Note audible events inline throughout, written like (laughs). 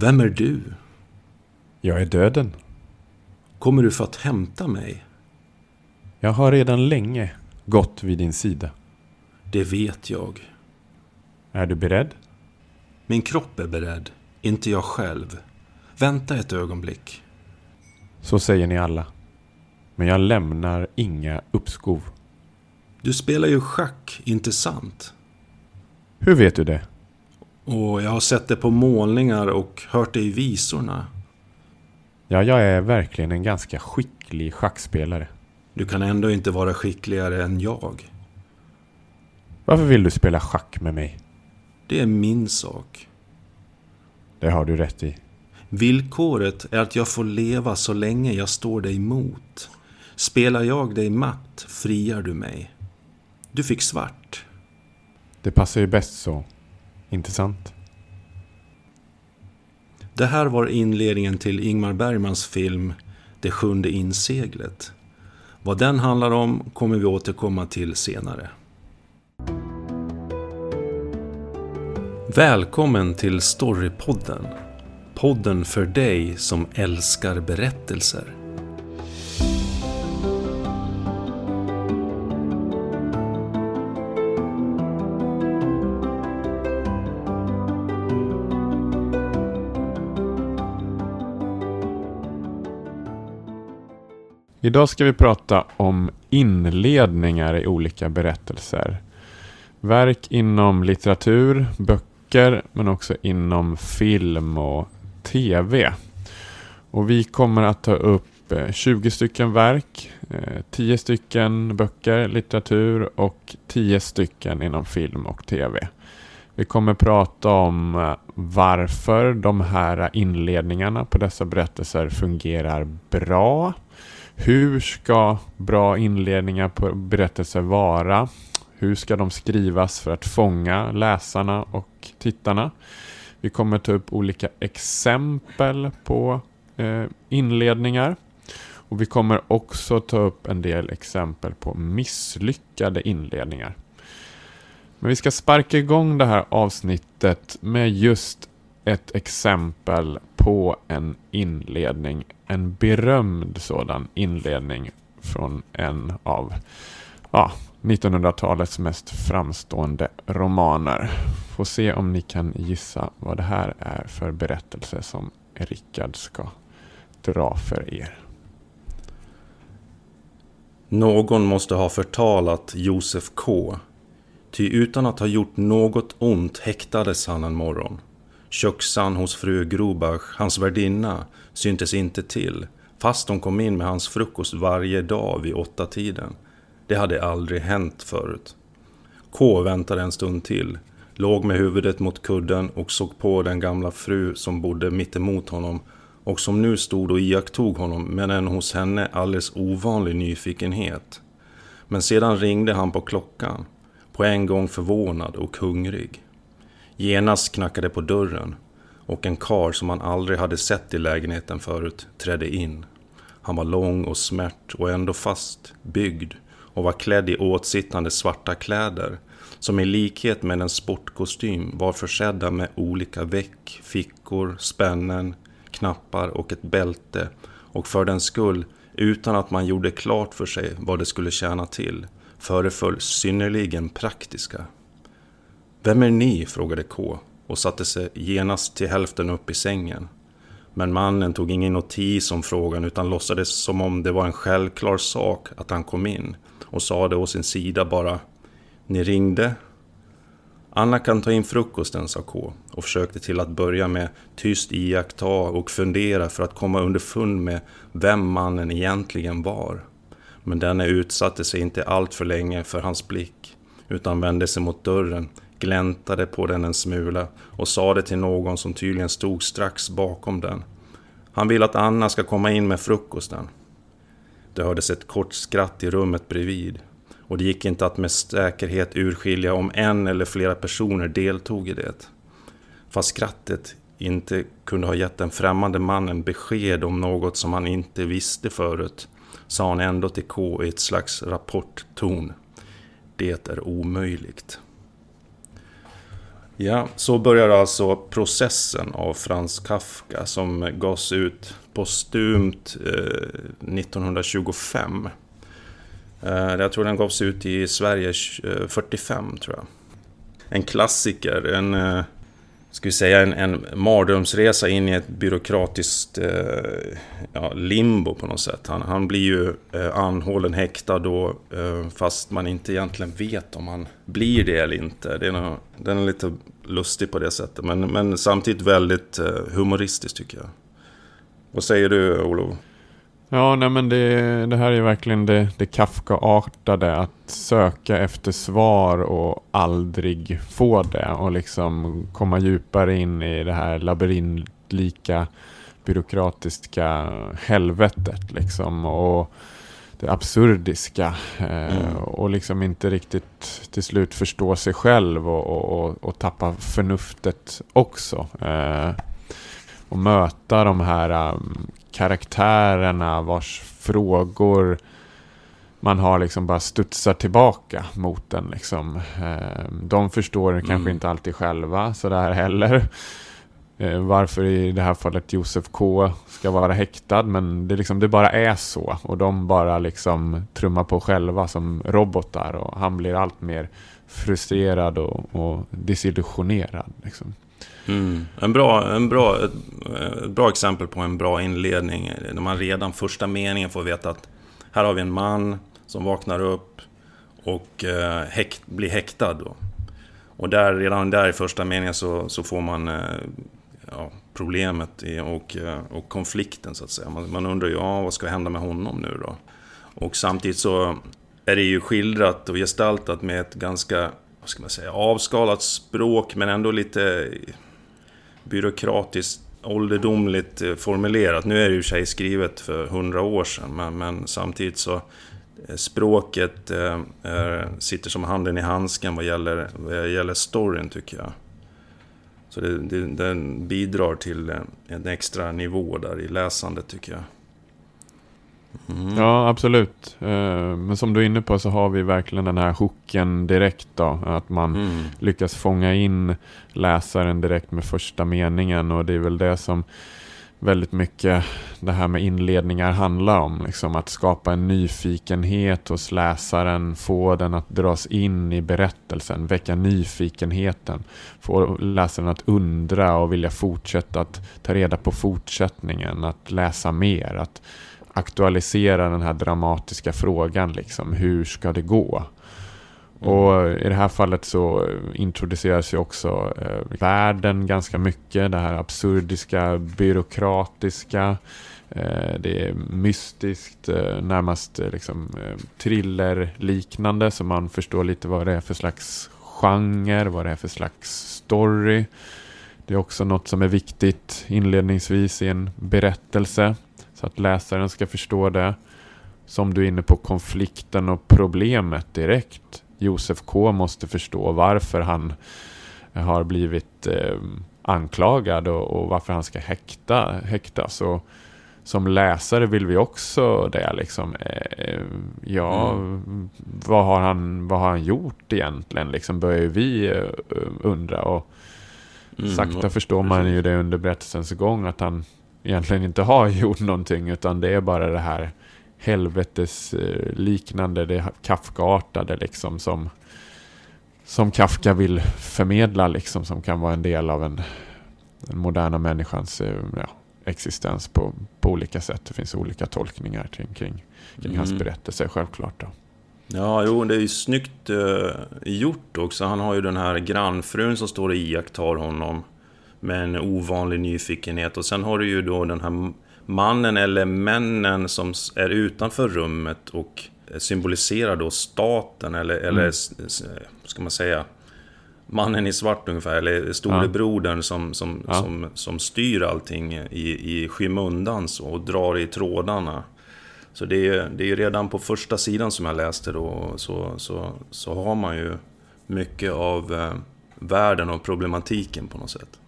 Vem är du? Jag är döden. Kommer du för att hämta mig? Jag har redan länge gått vid din sida. Det vet jag. Är du beredd? Min kropp är beredd, inte jag själv. Vänta ett ögonblick. Så säger ni alla. Men jag lämnar inga uppskov. Du spelar ju schack, inte sant? Hur vet du det? Och jag har sett det på målningar och hört det i visorna. Ja, jag är verkligen en ganska skicklig schackspelare. Du kan ändå inte vara skickligare än jag. Varför vill du spela schack med mig? Det är min sak. Det har du rätt i. Villkoret är att jag får leva så länge jag står dig emot. Spelar jag dig matt friar du mig. Du fick svart. Det passar ju bäst så. Intressant? Det här var inledningen till Ingmar Bergmans film Det sjunde inseglet. Vad den handlar om kommer vi återkomma till senare. Välkommen till Storypodden. Podden för dig som älskar berättelser. Idag ska vi prata om inledningar i olika berättelser. Verk inom litteratur, böcker, men också inom film och tv. Och vi kommer att ta upp eh, 20 stycken verk, eh, 10 stycken böcker, litteratur och 10 stycken inom film och tv. Vi kommer prata om eh, varför de här inledningarna på dessa berättelser fungerar bra hur ska bra inledningar på berättelser vara? Hur ska de skrivas för att fånga läsarna och tittarna? Vi kommer ta upp olika exempel på eh, inledningar. Och Vi kommer också ta upp en del exempel på misslyckade inledningar. Men vi ska sparka igång det här avsnittet med just ett exempel på en inledning. En berömd sådan inledning från en av ja, 1900-talets mest framstående romaner. Får se om ni kan gissa vad det här är för berättelse som Rickard ska dra för er. Någon måste ha förtalat Josef K. Ty utan att ha gjort något ont häktades han en morgon. Köksan hos fru Grobach, hans värdinna, syntes inte till, fast hon kom in med hans frukost varje dag vid åtta tiden. Det hade aldrig hänt förut. K väntade en stund till, låg med huvudet mot kudden och såg på den gamla fru som bodde mittemot honom och som nu stod och iakttog honom med en hos henne alldeles ovanlig nyfikenhet. Men sedan ringde han på klockan, på en gång förvånad och hungrig. Genast knackade på dörren och en kar som han aldrig hade sett i lägenheten förut trädde in. Han var lång och smärt och ändå fast, byggd och var klädd i åtsittande svarta kläder som i likhet med en sportkostym var försedda med olika väck, fickor, spännen, knappar och ett bälte och för den skull, utan att man gjorde klart för sig vad det skulle tjäna till, föreföll synnerligen praktiska. Vem är ni? frågade K och satte sig genast till hälften upp i sängen. Men mannen tog ingen notis om frågan utan låtsades som om det var en självklar sak att han kom in och sade å sin sida bara Ni ringde? Anna kan ta in frukosten, sa K och försökte till att börja med tyst iaktta och fundera för att komma underfund med vem mannen egentligen var. Men denne utsatte sig inte allt för länge för hans blick utan vände sig mot dörren gläntade på den en smula och sa det till någon som tydligen stod strax bakom den. Han vill att Anna ska komma in med frukosten. Det hördes ett kort skratt i rummet bredvid och det gick inte att med säkerhet urskilja om en eller flera personer deltog i det. Fast skrattet inte kunde ha gett den främmande mannen besked om något som han inte visste förut sa han ändå till K i ett slags rapportton. Det är omöjligt. Ja, så börjar alltså processen av Franz Kafka som gavs ut postumt eh, 1925. Eh, jag tror den gavs ut i Sverige eh, 45, tror jag. En klassiker, en eh, ska vi säga, en, en mardrömsresa in i ett byråkratiskt eh, ja, limbo på något sätt. Han, han blir ju eh, anhållen, häktad då, eh, fast man inte egentligen vet om han blir det eller inte. Det är någon, den är lite lustig på det sättet, men, men samtidigt väldigt eh, humoristisk tycker jag. Vad säger du, Olof? Ja, nej men det, det här är verkligen det, det Kafka-artade. Att söka efter svar och aldrig få det. Och liksom komma djupare in i det här labyrintlika byråkratiska helvetet. Liksom. Och det absurdiska. Eh, mm. Och liksom inte riktigt till slut förstå sig själv och, och, och, och tappa förnuftet också. Eh, och möta de här um, karaktärerna vars frågor man har liksom bara studsar tillbaka mot den. Liksom. Eh, de förstår mm. kanske inte alltid själva sådär heller. Eh, varför i det här fallet Josef K ska vara häktad. Men det, liksom, det bara är så. Och de bara liksom trummar på själva som robotar. Och han blir allt mer frustrerad och, och desillusionerad. Liksom. Mm. En bra, en bra, ett, ett, bra exempel på en bra inledning. När man redan första meningen får veta att här har vi en man som vaknar upp och eh, häkt, blir häktad. Då. Och där, redan där i första meningen så, så får man eh, ja, problemet och, eh, och konflikten så att säga. Man, man undrar ju, ja, vad ska hända med honom nu då? Och samtidigt så är det ju skildrat och gestaltat med ett ganska, vad ska man säga, avskalat språk men ändå lite byråkratiskt ålderdomligt eh, formulerat. Nu är det ju sig skrivet för hundra år sedan, men, men, samtidigt så eh, språket eh, är, sitter som handen i handsken vad gäller, vad gäller storyn tycker jag. Så det, det, den bidrar till en extra nivå där i läsandet tycker jag. Mm. Ja, absolut. Eh, men som du är inne på så har vi verkligen den här hooken direkt då. Att man mm. lyckas fånga in läsaren direkt med första meningen. Och det är väl det som väldigt mycket det här med inledningar handlar om. Liksom att skapa en nyfikenhet hos läsaren, få den att dras in i berättelsen, väcka nyfikenheten, få läsaren att undra och vilja fortsätta att ta reda på fortsättningen, att läsa mer, att aktualisera den här dramatiska frågan. Liksom, hur ska det gå? Mm. Och i det här fallet så introduceras ju också eh, världen ganska mycket. Det här absurdiska, byråkratiska. Eh, det är mystiskt, eh, närmast eh, liksom, eh, thrillerliknande. Så man förstår lite vad det är för slags genre, vad det är för slags story. Det är också något som är viktigt inledningsvis i en berättelse. Så att läsaren ska förstå det. Som du är inne på konflikten och problemet direkt. Josef K måste förstå varför han har blivit eh, anklagad och, och, varför han ska häkta, häktas. Och som läsare vill vi också det. Liksom, eh, ja, mm. vad, har han, vad har han gjort egentligen? Liksom börjar vi eh, undra. Och mm, sakta förstår man ju det under berättelsens gång att han egentligen inte har (laughs) gjort någonting utan det är bara det här helvetes eh, liknande, det Kafkaartade liksom som, som Kafka vill förmedla liksom som kan vara en del av en, den moderna människans eh, ja, existens på, på olika sätt. Det finns olika tolkningar kring, kring, kring mm. hans berättelse självklart. Då. Ja, jo, det är ju snyggt uh, gjort också. Han har ju den här grannfrun som står och iakttar honom med en ovanlig nyfikenhet. Och sen har du ju då den här mannen eller männen som är utanför rummet och symboliserar då staten eller, mm. eller ska man säga, mannen i svart ungefär, eller storebrodern ja. som, som, ja. som, som styr allting i, i skymundan så, och drar i trådarna. Så det är, det är redan på första sidan som jag läste då, så, så, så har man ju mycket av eh, världen och problematiken på något sätt.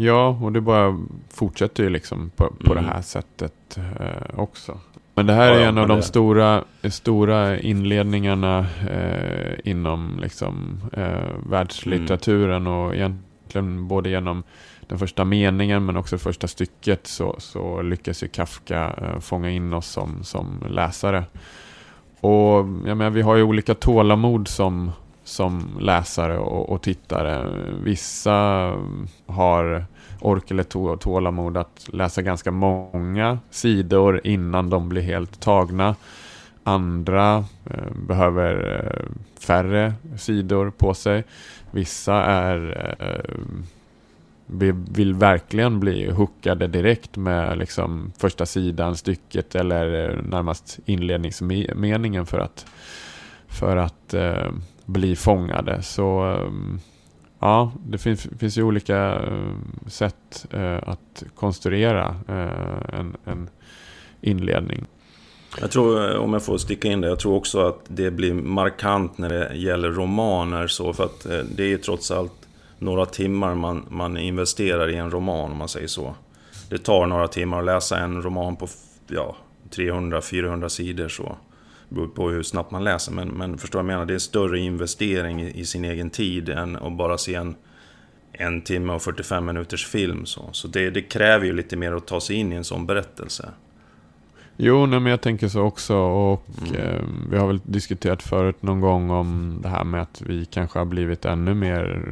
Ja, och det bara fortsätter ju liksom på, på mm. det här sättet eh, också. Men det här Ja, är en av de stora, stora inledningarna eh, inom liksom, eh, världslitteraturen och egentligen både genom den första meningen men också första stycket så, så lyckas ju Kafka eh, fånga in oss som, som läsare. Och jag menar, vi har ju olika tålamod som, som läsare och, och tittare. Vissa har ork eller tålamod att läsa ganska många sidor innan de blir helt tagna. Andra eh, behöver eh, färre sidor på sig. Vissa är eh, vill verkligen bli hookade direkt med liksom första sidan, stycket eller eh, närmast inledningsmeningen för att, för att eh, bli fångade. Så ehm, ja, det finns, finns ju olika ehm, sätt eh, att konstruera eh, en, en inledning. Jag tror, eh, om jag får sticka in det, jag tror också att det blir markant när det gäller romaner så, för att det är ju trots allt några timmar man, man investerar i en roman, om man säger så. Det tar några timmar att läsa en roman på ja, 300-400 sidor så. Beror på hur snabbt man läser, men, men förstår jag menar? Det är en större investering i, i sin egen tid än att bara se en en timme och 45 minuters film. Så, så det, det kräver ju lite mer att ta sig in i en sån berättelse. Jo, nej, men jag tänker så också. Och Mm. eh, vi har väl diskuterat förut någon gång om det här med att vi kanske har blivit ännu mer,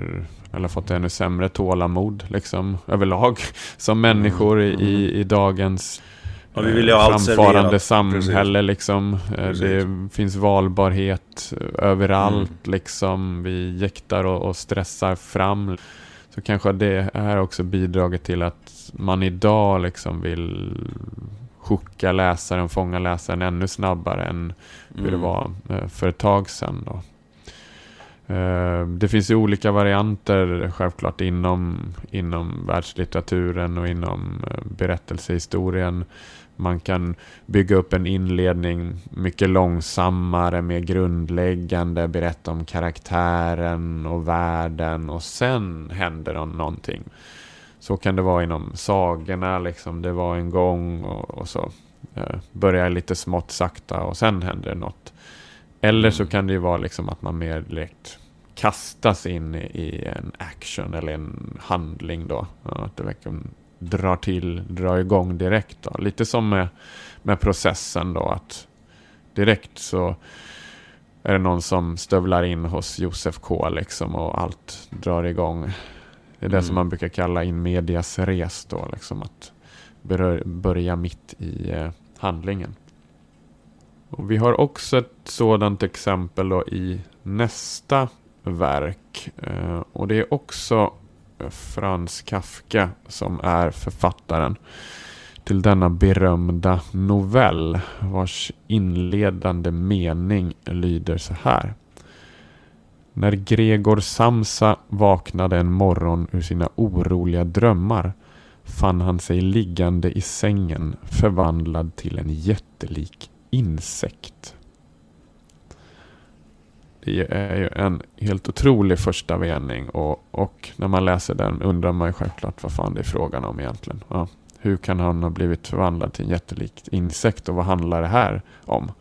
eller fått ännu sämre tålamod liksom överlag (laughs) som människor i, i, i dagens Ja, vi vill ju ha eh, framfarande samhälle liksom. Eh, Precis. Det finns valbarhet överallt Mm. liksom. Vi jäktar och, och stressar fram. Så kanske det här också bidragit till att man idag liksom vill hooka läsaren, fånga läsaren ännu snabbare än hur det Mm. var eh, för ett tag sedan. Då. Eh, Det finns ju olika varianter självklart inom, inom världslitteraturen och inom eh, berättelsehistorien. Man kan bygga upp en inledning mycket långsammare, mer grundläggande, berätta om karaktären och världen och sen händer någonting. Så kan det vara inom sagorna, liksom. det var en gång och, och så eh, börjar lite smått sakta och sen händer något. Eller så Mm. kan det ju vara liksom att man mer direkt kastas in i, i en action eller en handling då. Att det verkligen drar till, drar igång direkt då. Lite som med, med processen då att direkt så är det någon som stövlar in hos Josef K liksom och allt drar igång. Det är det Mm. som man brukar kalla in medias res då, liksom att börja mitt i eh, handlingen. Och vi har också ett sådant exempel då i nästa verk. Eh, och det är också Frans Kafka som är författaren till denna berömda novell vars inledande mening lyder så här. När Gregor Samsa vaknade en morgon ur sina oroliga drömmar fann han sig liggande i sängen förvandlad till en jättelik insekt. Det är ju en helt otrolig första mening och, och när man läser den undrar man ju självklart vad fan det är frågan om egentligen. Ja, hur kan han ha blivit förvandlad till en jättelik insekt och vad handlar det här om?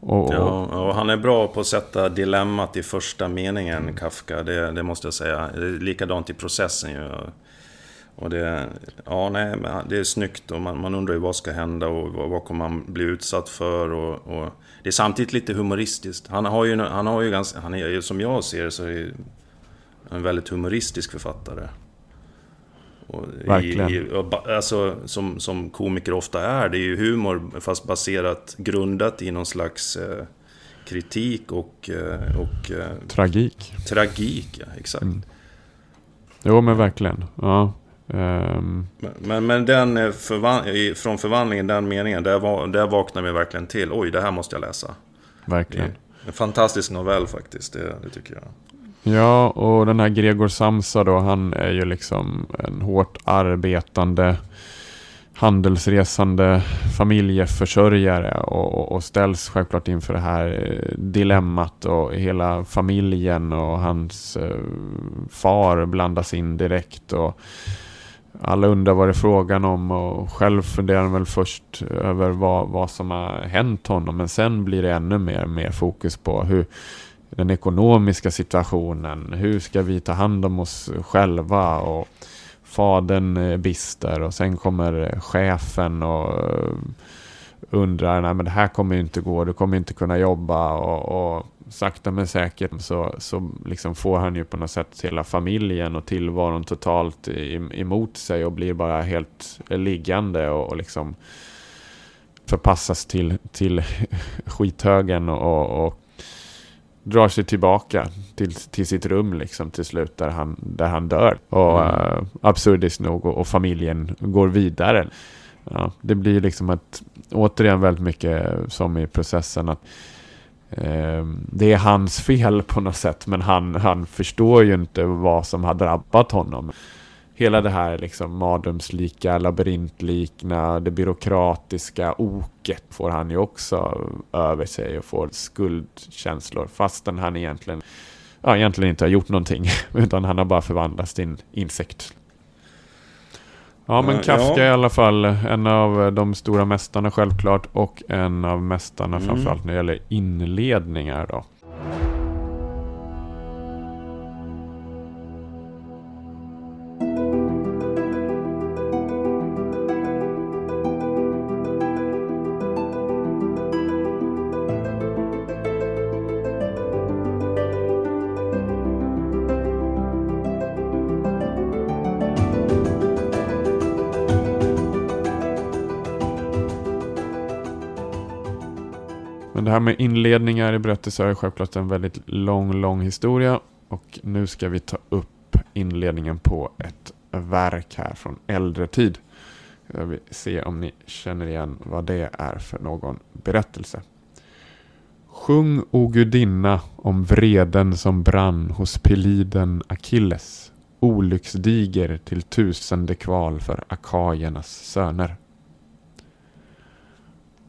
Och, och, Ja, och han är bra på att sätta dilemmat i första meningen, Kafka. Det, det måste jag säga. Det är likadant i processen ju. Och det, ja, nej, det är snyggt och man, man undrar ju vad ska hända och vad, vad kommer man bli utsatt för. Och, och det är samtidigt lite humoristiskt. Han har ju, han har ju ganska, han är som jag ser det så är det en väldigt humoristisk författare. Och i- Verkligen. I, ba- alltså, som, som komiker ofta är, det är ju humor fast baserat, grundat i någon slags eh, kritik och, eh, och eh, tragik. tragik. Ja, exakt. Mm. Jo men verkligen. Ja. Ehm, Men, men, den eh, förvan- från förvandlingen, den meningen, där, var, där vaknar vi verkligen till. Oj, det här måste jag läsa. Verkligen. en fantastisk novell faktiskt, det, det tycker jag. Ja, och den här Gregor Samsa då, han är ju liksom en hårt arbetande handelsresande familjeförsörjare och, och- och ställs självklart inför det här eh, dilemmat och hela familjen och hans eh, far blandas in direkt och alla undrar vad det är frågan om och själv funderar han väl först över vad, vad som har hänt honom. Men sen blir det ännu mer, mer fokus på hur den ekonomiska situationen. Hur ska vi ta hand om oss själva? Och fadern är bister och sen kommer chefen och eh, undrar, nej men det här kommer ju inte gå, du kommer inte kunna jobba och, och sakta men säkert så, så liksom får han ju på något sätt hela familjen och tillvaron totalt emot sig och blir bara helt liggande och, och liksom förpassas till, till (laughs) skithögen och, och drar sig tillbaka till, till sitt rum liksom till slut där han, där han dör. Och mm. uh, absurdiskt nog och, och, familjen går vidare. Ja, det blir liksom att återigen väldigt mycket som i processen att eh, det är hans fel på något sätt men han, han förstår ju inte vad som har drabbat honom. Hela det här liksom mardrömslika, labyrintlikna, det byråkratiska oket får han ju också över sig och får skuldkänslor fastän han egentligen, ja, egentligen inte har gjort någonting (laughs) utan han har bara förvandlats till en insekt. Ja, men Kafka ja. i alla fall en av de stora mästarna självklart och en av mästarna mm. framförallt när det gäller inledningar då. Här med inledningar i berättelser är självklart en väldigt lång, lång historia. Och nu ska vi ta upp inledningen på ett verk här från äldre tid. Jag vill se om ni känner igen vad det är för någon berättelse. Sjung, o gudinna, om vreden som brann hos Peliden Akilles, olycksdiger till tusende kval för akajernas söner.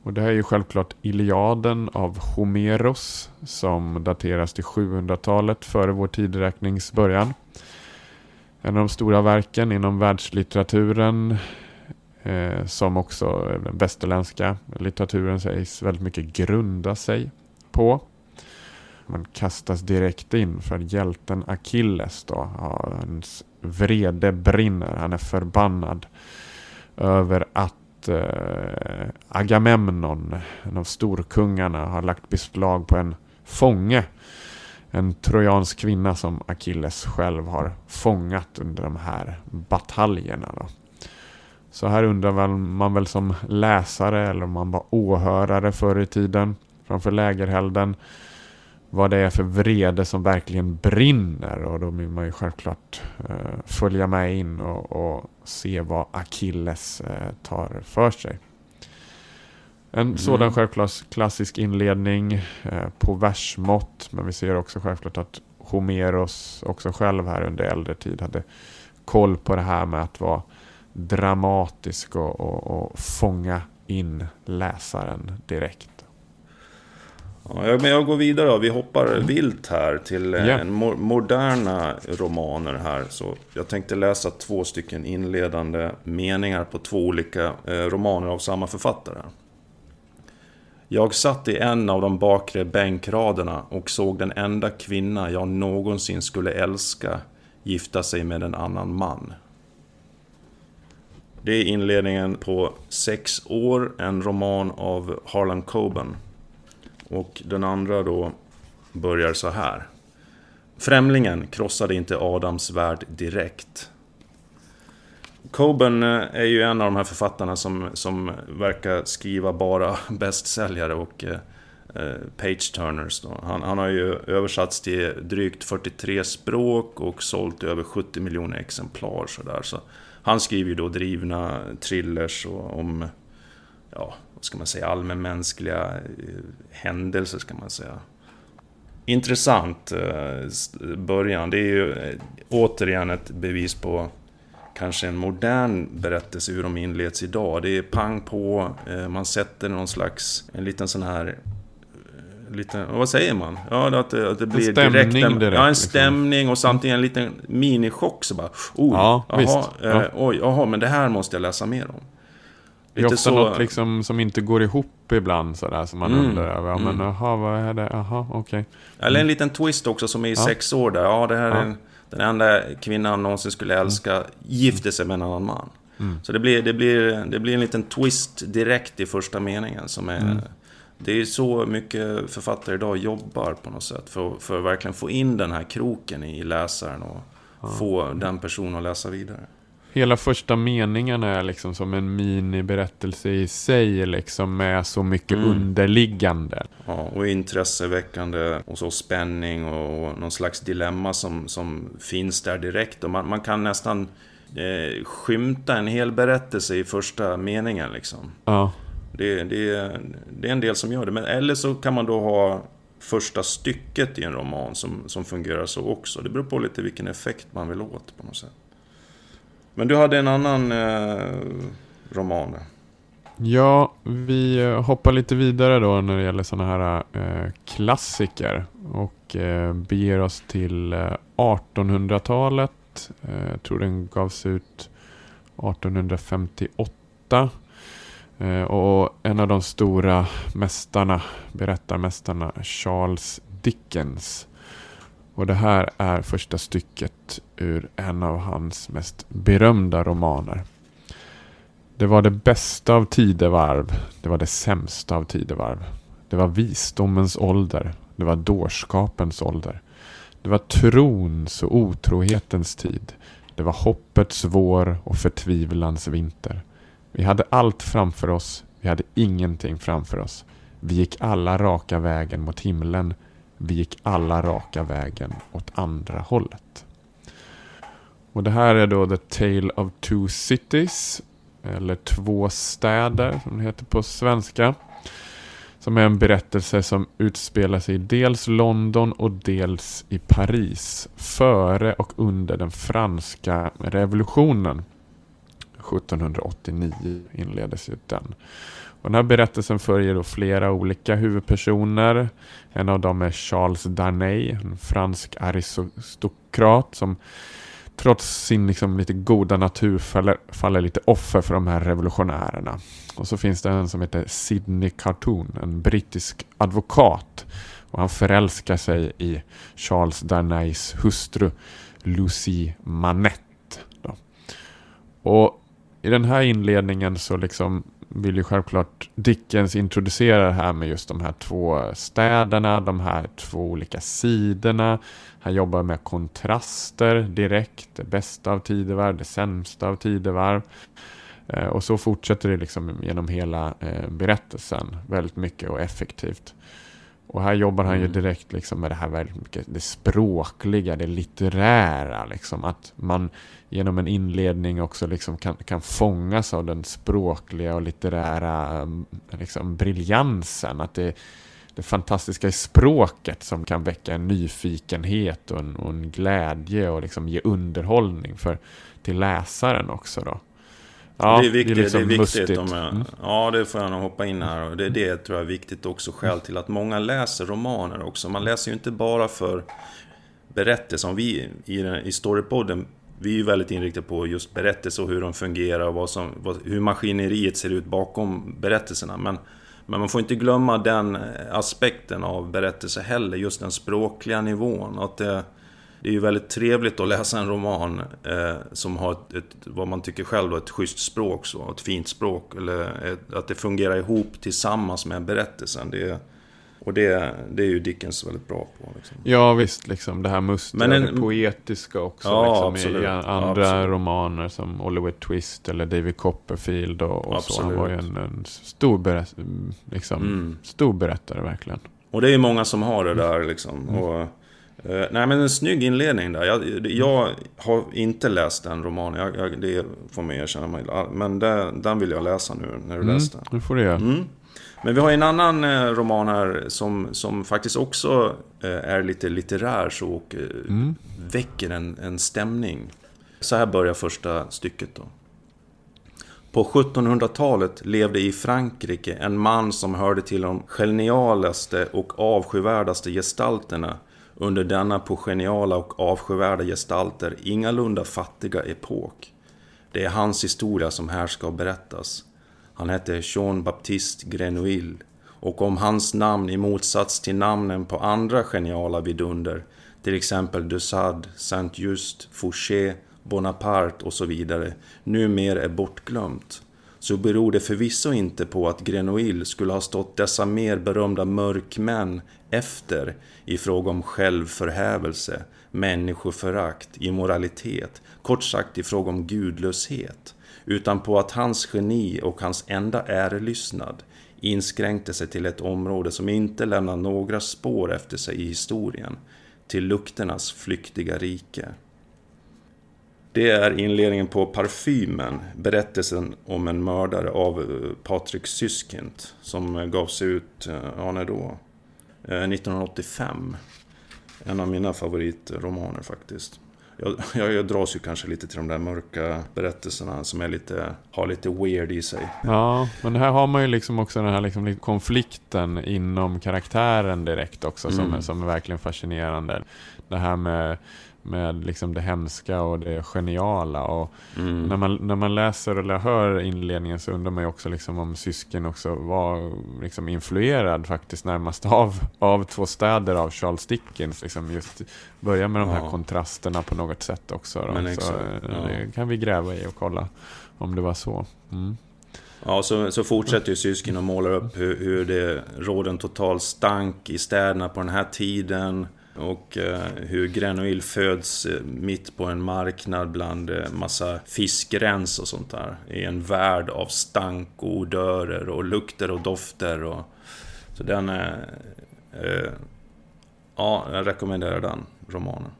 Och det här är ju självklart Iliaden av Homeros som dateras till 700-talet före vår tideräknings början. En av de stora verken inom världslitteraturen eh, som också den västerländska litteraturen sägs väldigt mycket grunda sig på. Man kastas direkt in för hjälten Achilles då. hans vrede brinner, han är förbannad över att eh, Agamemnon, en av storkungarna, har lagt beslag på en fånge. En trojansk kvinna som Achilles själv har fångat under de här bataljerna. Då. Så här undrar man väl som läsare eller om man var åhörare förr i tiden framför lägerhelden vad det är för vrede som verkligen brinner och då vill man ju självklart eh, följa med in och, och se vad Achilles eh, tar för sig. En mm. sådan självklart klassisk inledning eh, på versmått men vi ser också självklart att Homeros också själv här under äldre tid hade koll på det här med att vara dramatisk och, och, och fånga in läsaren direkt. Ja, men jag går vidare då. Vi hoppar vilt här till yeah. mo moderna romaner här. Så jag tänkte läsa två stycken inledande meningar på två olika eh, romaner av samma författare. Jag satt i en av de bakre bänkraderna och såg den enda kvinna jag någonsin skulle älska gifta sig med en annan man. Det är inledningen på Sex år, en roman av Harlan Coben. Och den andra då börjar så här. Främlingen krossade inte Adams värld direkt. Coben eh, är ju en av de här författarna som, som verkar skriva bara (laughs) bästsäljare och eh, eh page-turners. Han, han, har ju översatts till drygt 43 språk och sålt över 70 miljoner exemplar. Så där. Så han skriver ju då drivna thrillers och om ja, ska man säga, allmänmänskliga eh, händelser, ska man säga. Intressant eh, början. Det är ju eh, återigen ett bevis på kanske en modern berättelse hur de inleds idag. Det är pang på, man sätter någon slags, en liten sån här lite, vad säger man? Ja, att det, att det blir stämning direkt en, direkt, ja, en liksom. stämning och samtidigt en liten minichock. Så bara, oh, Ja, visst. Eh, Ja. oj, jaha, men det här måste jag läsa mer om. Det är ofta något liksom som inte går ihop ibland sådär som man Mm, undrar över. Ja, men mm. jaha, vad är det? Jaha, okej. Eller en liten twist också som är i Ja. sex år där. Ja, det här Ja. är en, den enda kvinnan någonsin skulle älska gifter sig med en annan man. Mm. Så det blir, det, blir, det blir en liten twist direkt i första meningen som är... Mm. Det är så mycket författare idag jobbar på något sätt för, för att verkligen få in den här kroken i läsaren och få den personen att läsa vidare. Hela första meningen är liksom som en miniberättelse i sig, liksom med så mycket Mm. underliggande. Ja, och intresseväckande och så spänning och någon slags dilemma som, som finns där direkt. Och man, man kan nästan eh, skymta en hel berättelse i första meningen liksom. Ja, Det, det, det är en del som gör det. Men, eller så kan man då ha första stycket i en roman som, som fungerar så också. Det beror på lite vilken effekt man vill åt på något sätt. Men du hade en annan eh, roman. Ja, vi eh, hoppar lite vidare då när det gäller sådana här eh, klassiker och eh, beger oss till eh, 1800-talet. Eh, jag tror den gavs ut 1858. Eh, och en av de stora mästarna, berättarmästarna, Charles Dickens. Och det här är första stycket ur en av hans mest berömda romaner. Det var det bästa av tidevarv. Det var det sämsta av tidevarv. Det var visdomens ålder. Det var dårskapens ålder. Det var trons och otrohetens tid. Det var hoppets vår och förtvivlans vinter. Vi hade allt framför oss. Vi hade ingenting framför oss. Vi gick alla raka vägen mot himlen. Vi gick alla raka vägen åt andra hållet. Och det här är då The Tale of Two Cities. Eller Två städer som det heter på svenska. Som är en berättelse som utspelar sig i dels London och dels i Paris. Före och under den franska revolutionen. 1789 inleddes ju den. Och den här berättelsen följer då flera olika huvudpersoner. En av dem är Charles Darnay, en fransk aristokrat som trots sin liksom lite goda natur faller, faller lite offer för de här revolutionärerna. Och så finns det en som heter Sidney Cartoon, en brittisk advokat. Och han förälskar sig i Charles Darnays hustru Lucy Manette. Då. Och i den här inledningen så liksom vill ju självklart Dickens introducera det här med just de här två städerna, de här två olika sidorna. Han jobbar med kontraster direkt, det bästa av tidevarv, det sämsta av tidevarv. Eh, och så fortsätter det liksom genom hela eh, berättelsen väldigt mycket och effektivt. Och här jobbar han ju Mm. direkt liksom med det här väldigt mycket, det språkliga, det litterära. Liksom, att man genom en inledning också liksom kan, kan fångas av den språkliga och litterära um, liksom, briljansen. Att det, det fantastiska i språket som kan väcka en nyfikenhet och en, och en glädje och liksom ge underhållning för, till läsaren också. Då. Det är viktigt. liksom det är viktigt om jag, Mm. Ja, det får jag nog hoppa in här. Och det, det tror jag är viktigt också skäl till att många läser romaner också. Man läser ju inte bara för berättelser. Om vi i, i Storypodden, vi är ju väldigt inriktade på just berättelser och hur de fungerar och vad som, vad, hur maskineriet ser ut bakom berättelserna. Men, men man får inte glömma den eh, aspekten av berättelse heller, just den språkliga nivån. Att det, det är ju väldigt trevligt att läsa en roman eh, som har ett, ett, vad man tycker själv då, ett schysst språk, så, ett fint språk. Eller ett, att det fungerar ihop tillsammans med berättelsen. Det, och det, det är ju Dickens väldigt bra på. Liksom. Ja visst, liksom det här mustiga, Men en- det poetiska också. Ja, liksom. I andra Ja, romaner som Oliver Twist eller David Copperfield och, och så. Han var ju en, en stor, berätt, liksom, Mm. stor berättare verkligen. Och det är ju många som har det där liksom. Och, eh, nej men en snygg inledning där. Jag, jag har inte läst den romanen, jag, jag, det får man erkänna. mig. Men den, den vill jag läsa nu när du Mm, läste den. det får du göra. Mm. Men vi har en annan eh, roman här som, som faktiskt också eh, är lite litterär så och eh, Mm. väcker en, en stämning. Så här börjar första stycket då. På 1700-talet levde i Frankrike en man som hörde till de genialaste och avskyvärdaste gestalterna under denna på geniala och avskyvärda gestalter ingalunda fattiga epok. Det är hans historia som här ska berättas. Han hette Jean-Baptiste Grenouille och om hans namn i motsats till namnen på andra geniala vidunder, till exempel Dussad, Saint-Just, Fouché, Bonaparte och så vidare, numera är bortglömt, så beror det förvisso inte på att Grenouille skulle ha stått dessa mer berömda mörkmän efter i fråga om självförhävelse, människoförakt, immoralitet, kort sagt i fråga om gudlöshet, utan på att hans geni och hans enda ärelystnad inskränkte sig till ett område som inte lämnar några spår efter sig i historien, till lukternas flyktiga rike. Det är inledningen på Parfymen, berättelsen om en mördare av eh, Patrik Syskind som gavs ut, eh, ja när då? 1985. Eh, en av mina favoritromaner faktiskt. Jag, (laughs) jag, jag dras ju kanske lite till de där mörka berättelserna som är lite, har lite weird i sig. Ja, men här har man ju liksom också den här liksom konflikten inom karaktären direkt också som, mm. som är verkligen fascinerande. Det här med med liksom det hemska och det geniala. Och mm. när, man, när man läser eller hör inledningen så undrar man ju också liksom om sysken också var liksom influerad faktiskt närmast av, av två städer av Charles Dickens. Liksom just börja med de här kontrasterna på något sätt också. Men så, eh, ja. Det kan vi gräva i och kolla om det var så. Mm. Ja, så, så fortsätter ju Syskin och målar upp hur, hur det råder en total stank i städerna på den här tiden. Och eh, hur Grenouille föds eh, mitt på en marknad bland eh, massa fiskrens och sånt där. I en värld av stank och odörer och lukter och dofter. Och, så den är... Ja, jag rekommenderar den romanen.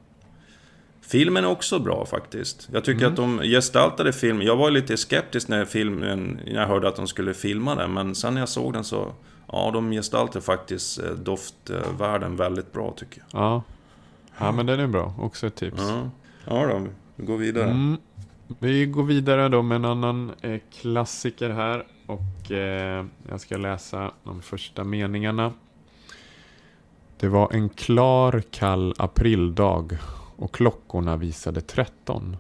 Filmen är också bra faktiskt. Jag tycker mm. att de gestaltade filmen. Jag var lite skeptisk när, filmen, när jag hörde att de skulle filma den. Men sen när jag såg den så Ja, de gestaltar faktiskt eh, doftvärlden väldigt bra tycker jag. Ja, ja men den är bra. Också ett tips. Ja, ja då, vi går vidare. Mm. Vi går vidare då med en annan eh, klassiker här. Och eh, jag ska läsa de första meningarna. Det var en klar kall aprildag och klockorna visade 13.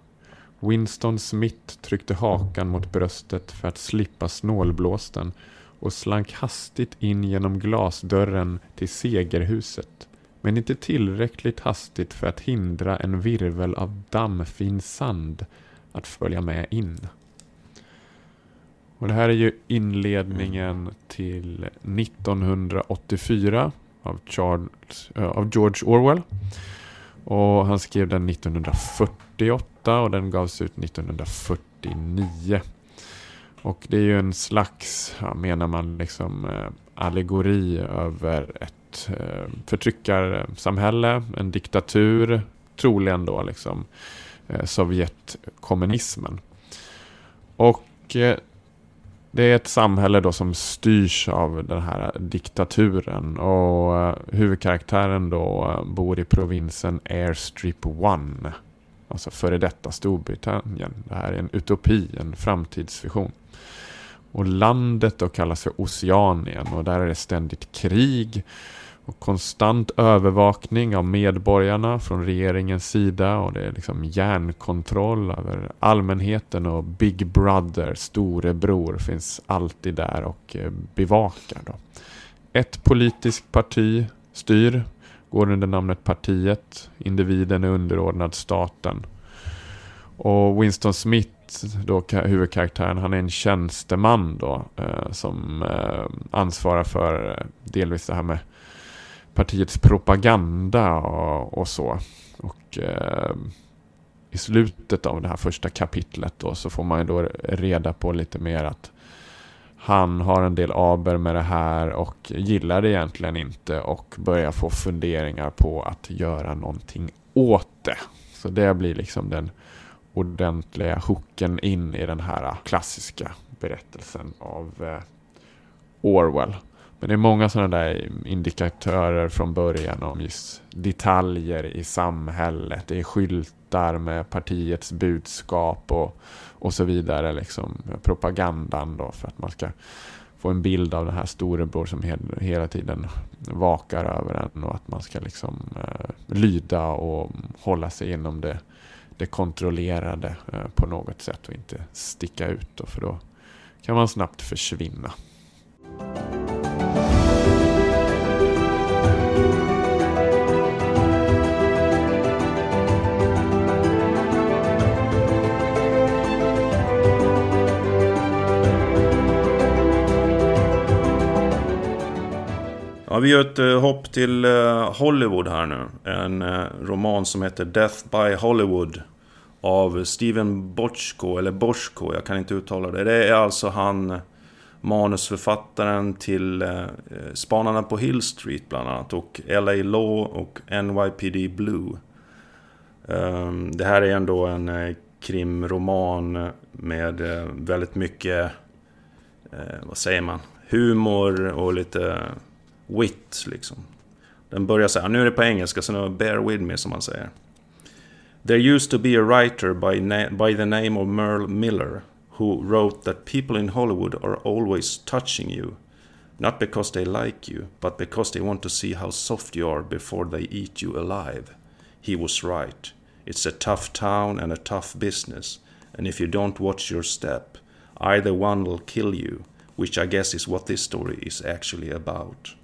Winston Smith tryckte hakan mot bröstet för att slippa snålblåsten och slank hastigt in genom glasdörren till segerhuset. Men inte tillräckligt hastigt för att hindra en virvel av dammfin sand att följa med in. Och det här är ju inledningen till 1984 av, Charles, äh, av George Orwell. Och han skrev den 1948 och den gavs ut 1949. Och det är ju en slags, ja, menar man, liksom eh, allegori över ett eh, förtryckarsamhälle, en diktatur, troligen då liksom eh, Sovjetkommunismen. Och eh, det är ett samhälle då som styrs av den här diktaturen och eh, huvudkaraktären då eh, bor i provinsen Airstrip One. Alltså före detta Storbritannien. Det här är en utopi, en framtidsvision. Och landet då kallas för Oceanien och där är det ständigt krig och konstant övervakning av medborgarna från regeringens sida och det är liksom järnkontroll över allmänheten och Big Brother, storebror, finns alltid där och eh, bevakar. Då. Ett politiskt parti styr, går under namnet partiet, individen är underordnad staten. Och Winston Smith då huvudkaraktären, han är en tjänsteman då eh, som eh, ansvarar för eh, delvis det här med partiets propaganda och, och så. Och eh, i slutet av det här första kapitlet då så får man ju då reda på lite mer att han har en del aber med det här och gillar det egentligen inte och börjar få funderingar på att göra någonting åt det. Så det blir liksom den ordentliga hooken in i den här klassiska berättelsen av eh, Orwell. Men det är många sådana där indikatörer från början om just detaljer i samhället. Det är skyltar med partiets budskap och och så vidare. Liksom, propagandan då för att man ska få en bild av den här storebror som hela tiden vakar över en och att man ska liksom eh, lyda och hålla sig inom det, det kontrollerade eh, på något sätt och inte sticka ut. Då, för då kan man snabbt försvinna. Ja, vi gör ett uh, hopp till uh, Hollywood här nu. En uh, roman som heter Death by Hollywood. Av Steven Bochco, eller Boschko, jag kan inte uttala det. Det är alltså han manusförfattaren till Spanarna på Hill Street bland annat. Och LA Law och NYPD Blue. Um, det här är ändå en krimroman med väldigt mycket, vad säger man, humor och lite wit liksom. Den börjar så här, nu är det på engelska så nu bear with me som man säger. There used to be a writer by, by the name of Merle Miller who wrote that people in Hollywood are always touching you. Not because they like you, but because they want to see how soft you are before they eat you alive. He was right. It's a tough town and a tough business, and if you don't watch your step, either one will kill you, which I guess is what this story is actually about.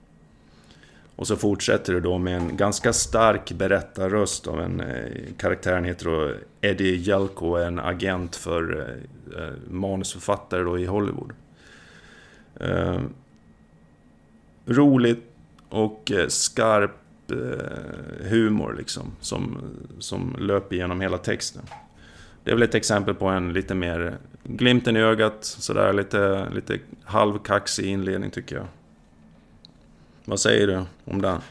Och så fortsätter det då med en ganska stark berättarröst av en eh, karaktären heter då Eddie Jelko, en agent för eh, eh, manusförfattare då i Hollywood. Eh, roligt och eh, skarp eh, humor liksom, som, som löper genom hela texten. Det är väl ett exempel på en lite mer glimten i ögat, sådär lite, lite halvkaxig inledning tycker jag. Vad säger du om den?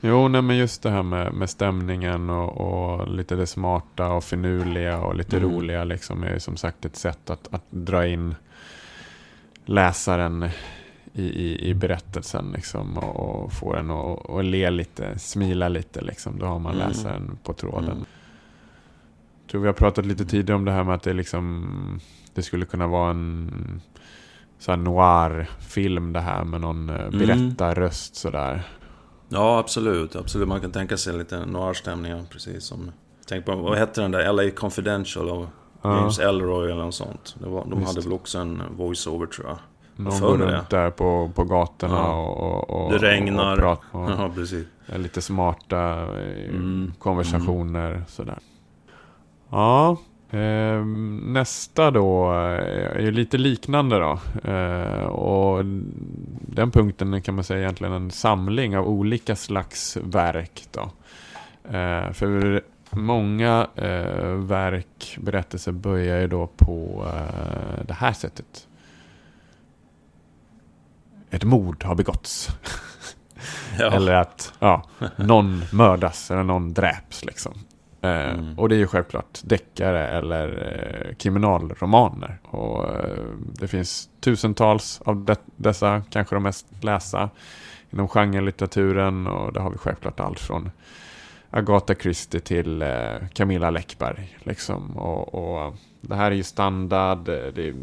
Jo, nej, men just det här med, med stämningen och, och lite det smarta och finurliga och lite mm. roliga liksom är som sagt ett sätt att, att dra in läsaren i, i, i berättelsen liksom, och, och få den att le lite, smila lite. Liksom. Då har man mm. läsaren på tråden. Mm. Jag tror vi har pratat lite tidigare om det här med att det, liksom, det skulle kunna vara en så noir-film det här med någon eh, mm. berättarröst sådär. Ja, absolut. Absolut. Man kan tänka sig lite noir-stämning, precis som... Tänk på, vad hette den där? LA Confidential av ja. James Elroy eller något sånt. Var, de Just. hade väl också en voice-over tror jag. Någon går runt där på, på gatorna ja. och, och, Det regnar. Och, och, ja, precis. Lite smarta eh, mm. konversationer mm. sådär. Ja, nästa då är ju lite liknande då. Ehm, och den punkten kan man säga egentligen en samling av olika slags verk. Då. Ehm, för många eh, verk, berättelser börjar ju då på eh, det här sättet. Ett mord har begåtts. Ja. (laughs) eller att ja, någon mördas eller någon dräps. Liksom. Eh, mm. Och det är ju självklart deckare eller eh, kriminalromaner. Och eh, det finns tusentals av de dessa, kanske de mest lästa inom genrelitteraturen. Och där har vi självklart allt från Agatha Christie till Camilla Läckberg. Liksom. Och, och, det här är ju standard, det är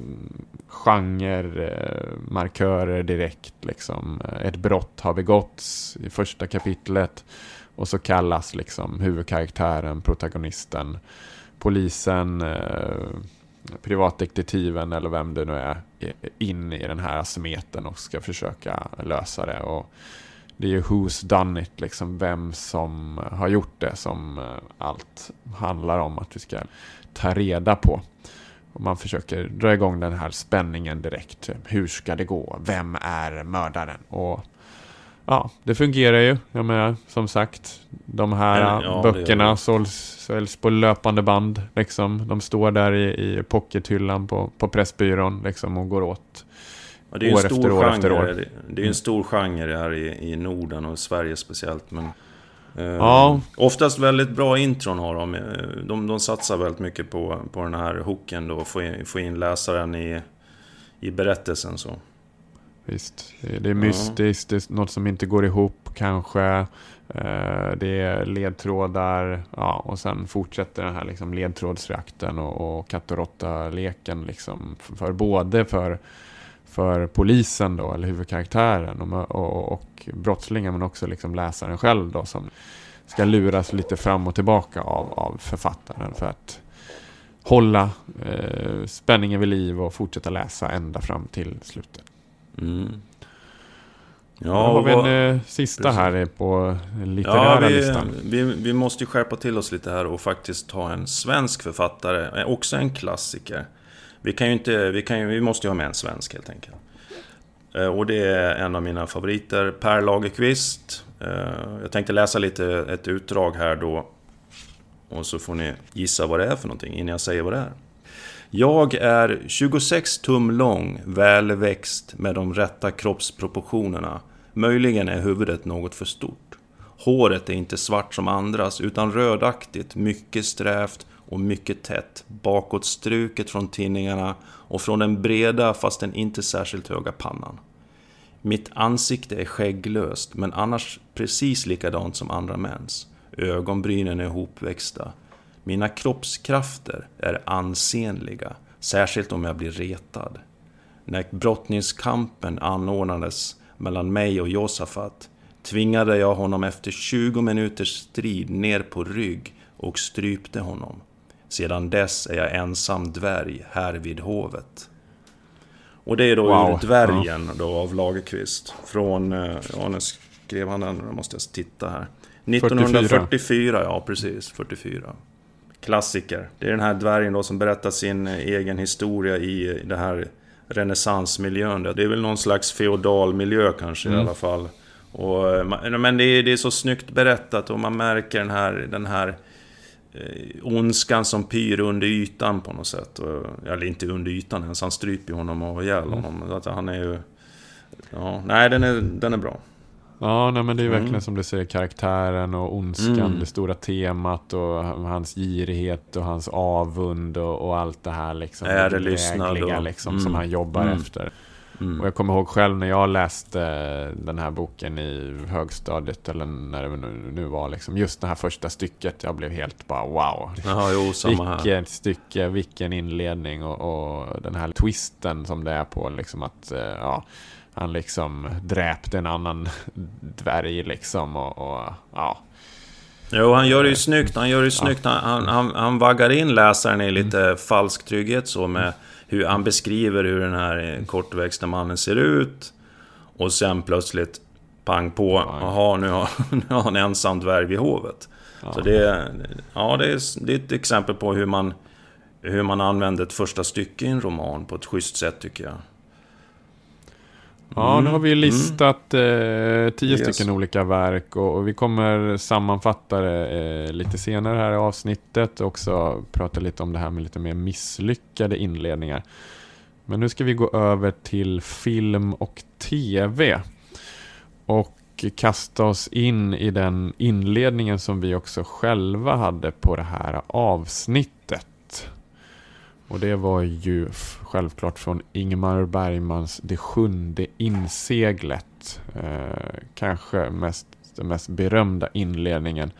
genremarkörer direkt. Liksom. Ett brott har begåtts i första kapitlet. Och så kallas liksom huvudkaraktären, protagonisten, polisen, eh, privatdetektiven eller vem det nu är in i den här smeten och ska försöka lösa det. Och det är ju who's done it, liksom vem som har gjort det som eh, allt handlar om att vi ska ta reda på. Och man försöker dra igång den här spänningen direkt. Hur ska det gå? Vem är mördaren? Och ja, det fungerar ju. Jag menar, som sagt, de här ja, böckerna såls, säljs på löpande band. Liksom. De står där i, i pockethyllan på, på Pressbyrån liksom, och går åt ja, det är år efter år genre, efter år. Det, det är en stor genre här i, i Norden och Sverige speciellt. Men, eh, ja. Oftast väldigt bra intron har de. De, de satsar väldigt mycket på, på den här hooken då, få in, få in läsaren i, i berättelsen. så. Visst, det är mystiskt, det är något som inte går ihop kanske. Eh, det är ledtrådar ja, och sen fortsätter den här liksom ledtrådsreakten och, och katt och råtta-leken. Liksom för, både för, för polisen då, eller huvudkaraktären och, och, och brottslingen men också liksom läsaren själv då som ska luras lite fram och tillbaka av, av författaren för att hålla eh, spänningen vid liv och fortsätta läsa ända fram till slutet. Mm. Ja, Då har vi en eh, sista precis. här på litterära ja, vi, listan. Vi, vi måste ju skärpa till oss lite här och faktiskt ta en svensk författare, eh, också en klassiker. Vi, kan ju inte, vi, kan ju, vi måste ju ha med en svensk helt enkelt. Eh, och det är en av mina favoriter, Per Lagerkvist. Eh, jag tänkte läsa lite ett utdrag här då. Och så får ni gissa vad det är för någonting innan jag säger vad det är. Jag är 26 tum lång, välväxt med de rätta kroppsproportionerna. Möjligen är huvudet något för stort. Håret är inte svart som andras utan rödaktigt, mycket strävt och mycket tätt. Bakåtstruket från tinningarna och från den breda fast den inte särskilt höga pannan. Mitt ansikte är skägglöst men annars precis likadant som andra mäns. Ögonbrynen är hopväxta. Mina kroppskrafter är ansenliga, särskilt om jag blir retad. När brottningskampen anordnades mellan mig och Josafat tvingade jag honom efter 20 minuters strid ner på rygg och strypte honom. Sedan dess är jag ensam dvärg här vid hovet. Och det är då wow. ur Dvärgen då av Lagerqvist. Från, eh, ja nu skrev han den, nu måste jag titta här. 1944, 44. ja precis, 44 klassiker. Det är den här dvärgen då som berättar sin egen historia i det här renässansmiljön. Det är väl någon slags feodal miljö kanske mm. i alla fall. Och, eh, men det är, det är så snyggt berättat och man märker den här, den här eh, ondskan som pyr under ytan på något sätt. Och, eller inte under ytan ens, han stryper honom och ihjäl mm. honom. Mm. han är ju... Ja, nej, den är, den är bra. Ja, nej, men det är verkligen mm. som du säger karaktären och ondskan, mm. det stora temat och hans girighet och hans avund och, och allt det här liksom. Är det lyssnade liksom, mm. som han jobbar mm. efter. Mm. Och jag kommer ihåg själv när jag läste den här boken i högstadiet eller när det nu var liksom. Just det här första stycket. Jag blev helt bara wow. Aha, jo, samma vilket här. stycke, vilken inledning och, och, den här twisten som det är på liksom att eh, ja han liksom dräpte en annan (laughs) dvärg liksom och, och ja. Jo, han gör det ju snyggt. Han gör det ju snyggt. Han, han, han vaggar in läsaren i lite mm. falsk trygghet så med hur han beskriver hur den här kortväxta mannen ser ut. Och sen plötsligt pang på. Jaha, nu har, (laughs) nu har han ensam dvärg vid hovet. Ja. Så det, ja, det, är, det är ett exempel på hur man, hur man använder ett första stycke i en roman på ett schysst sätt tycker jag. Ja, nu har vi mm. listat eh, tio yes. stycken olika verk och, och, vi kommer sammanfatta det eh, lite senare här i avsnittet och också prata lite om det här med lite mer misslyckade inledningar. Men nu ska vi gå över till film och tv och kasta oss in i den inledningen som vi också själva hade på det här avsnittet. Och det var ju självklart från Ingmar Bergmans Det sjunde inseglet. Eh, kanske mest, den mest berömda inledningen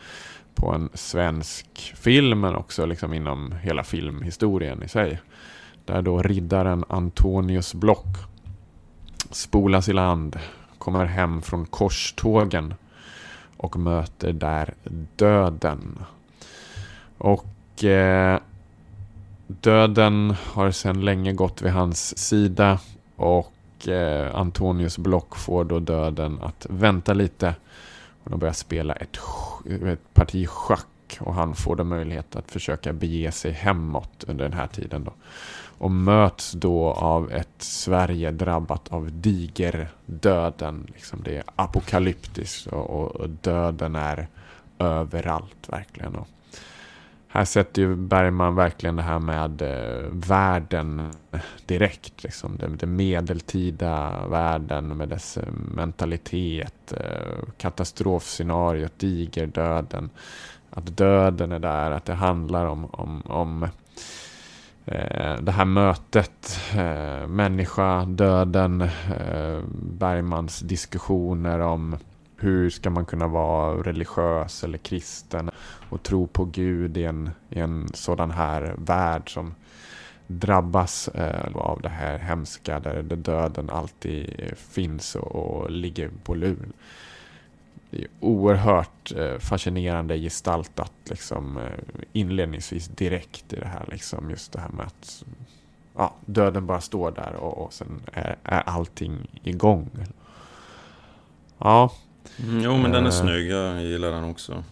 på en svensk film, men också liksom inom hela filmhistorien i sig. Där då riddaren Antonius Block spolas i land, kommer hem från korstågen och möter där döden. Och eh, Döden har sedan länge gått vid hans sida och eh, Antonius Block får då döden att vänta lite. Och de börjar spela ett, ett parti schack och han får då möjlighet att försöka bege sig hemåt under den här tiden. Då. Och möts då av ett Sverige drabbat av digerdöden. Liksom det är apokalyptiskt och, och döden är överallt verkligen. Och här sätter ju Bergman verkligen det här med eh, världen direkt. Liksom. Den, den medeltida världen med dess eh, mentalitet, eh, katastrofscenariot, digerdöden. Att döden är där, att det handlar om, om, om eh, det här mötet, eh, människa, döden, eh, Bergmans diskussioner om hur ska man kunna vara religiös eller kristen och tro på Gud i en, i en sådan här värld som drabbas eh, av det här hemska där, där döden alltid finns och, och ligger på lur. Det är oerhört eh, fascinerande gestaltat liksom, eh, inledningsvis direkt i det här. Liksom, just det här med att ja, döden bara står där och, och sen är, är allting igång. Ja. Mm, jo, men den är uh, snygg. Jag gillar den också.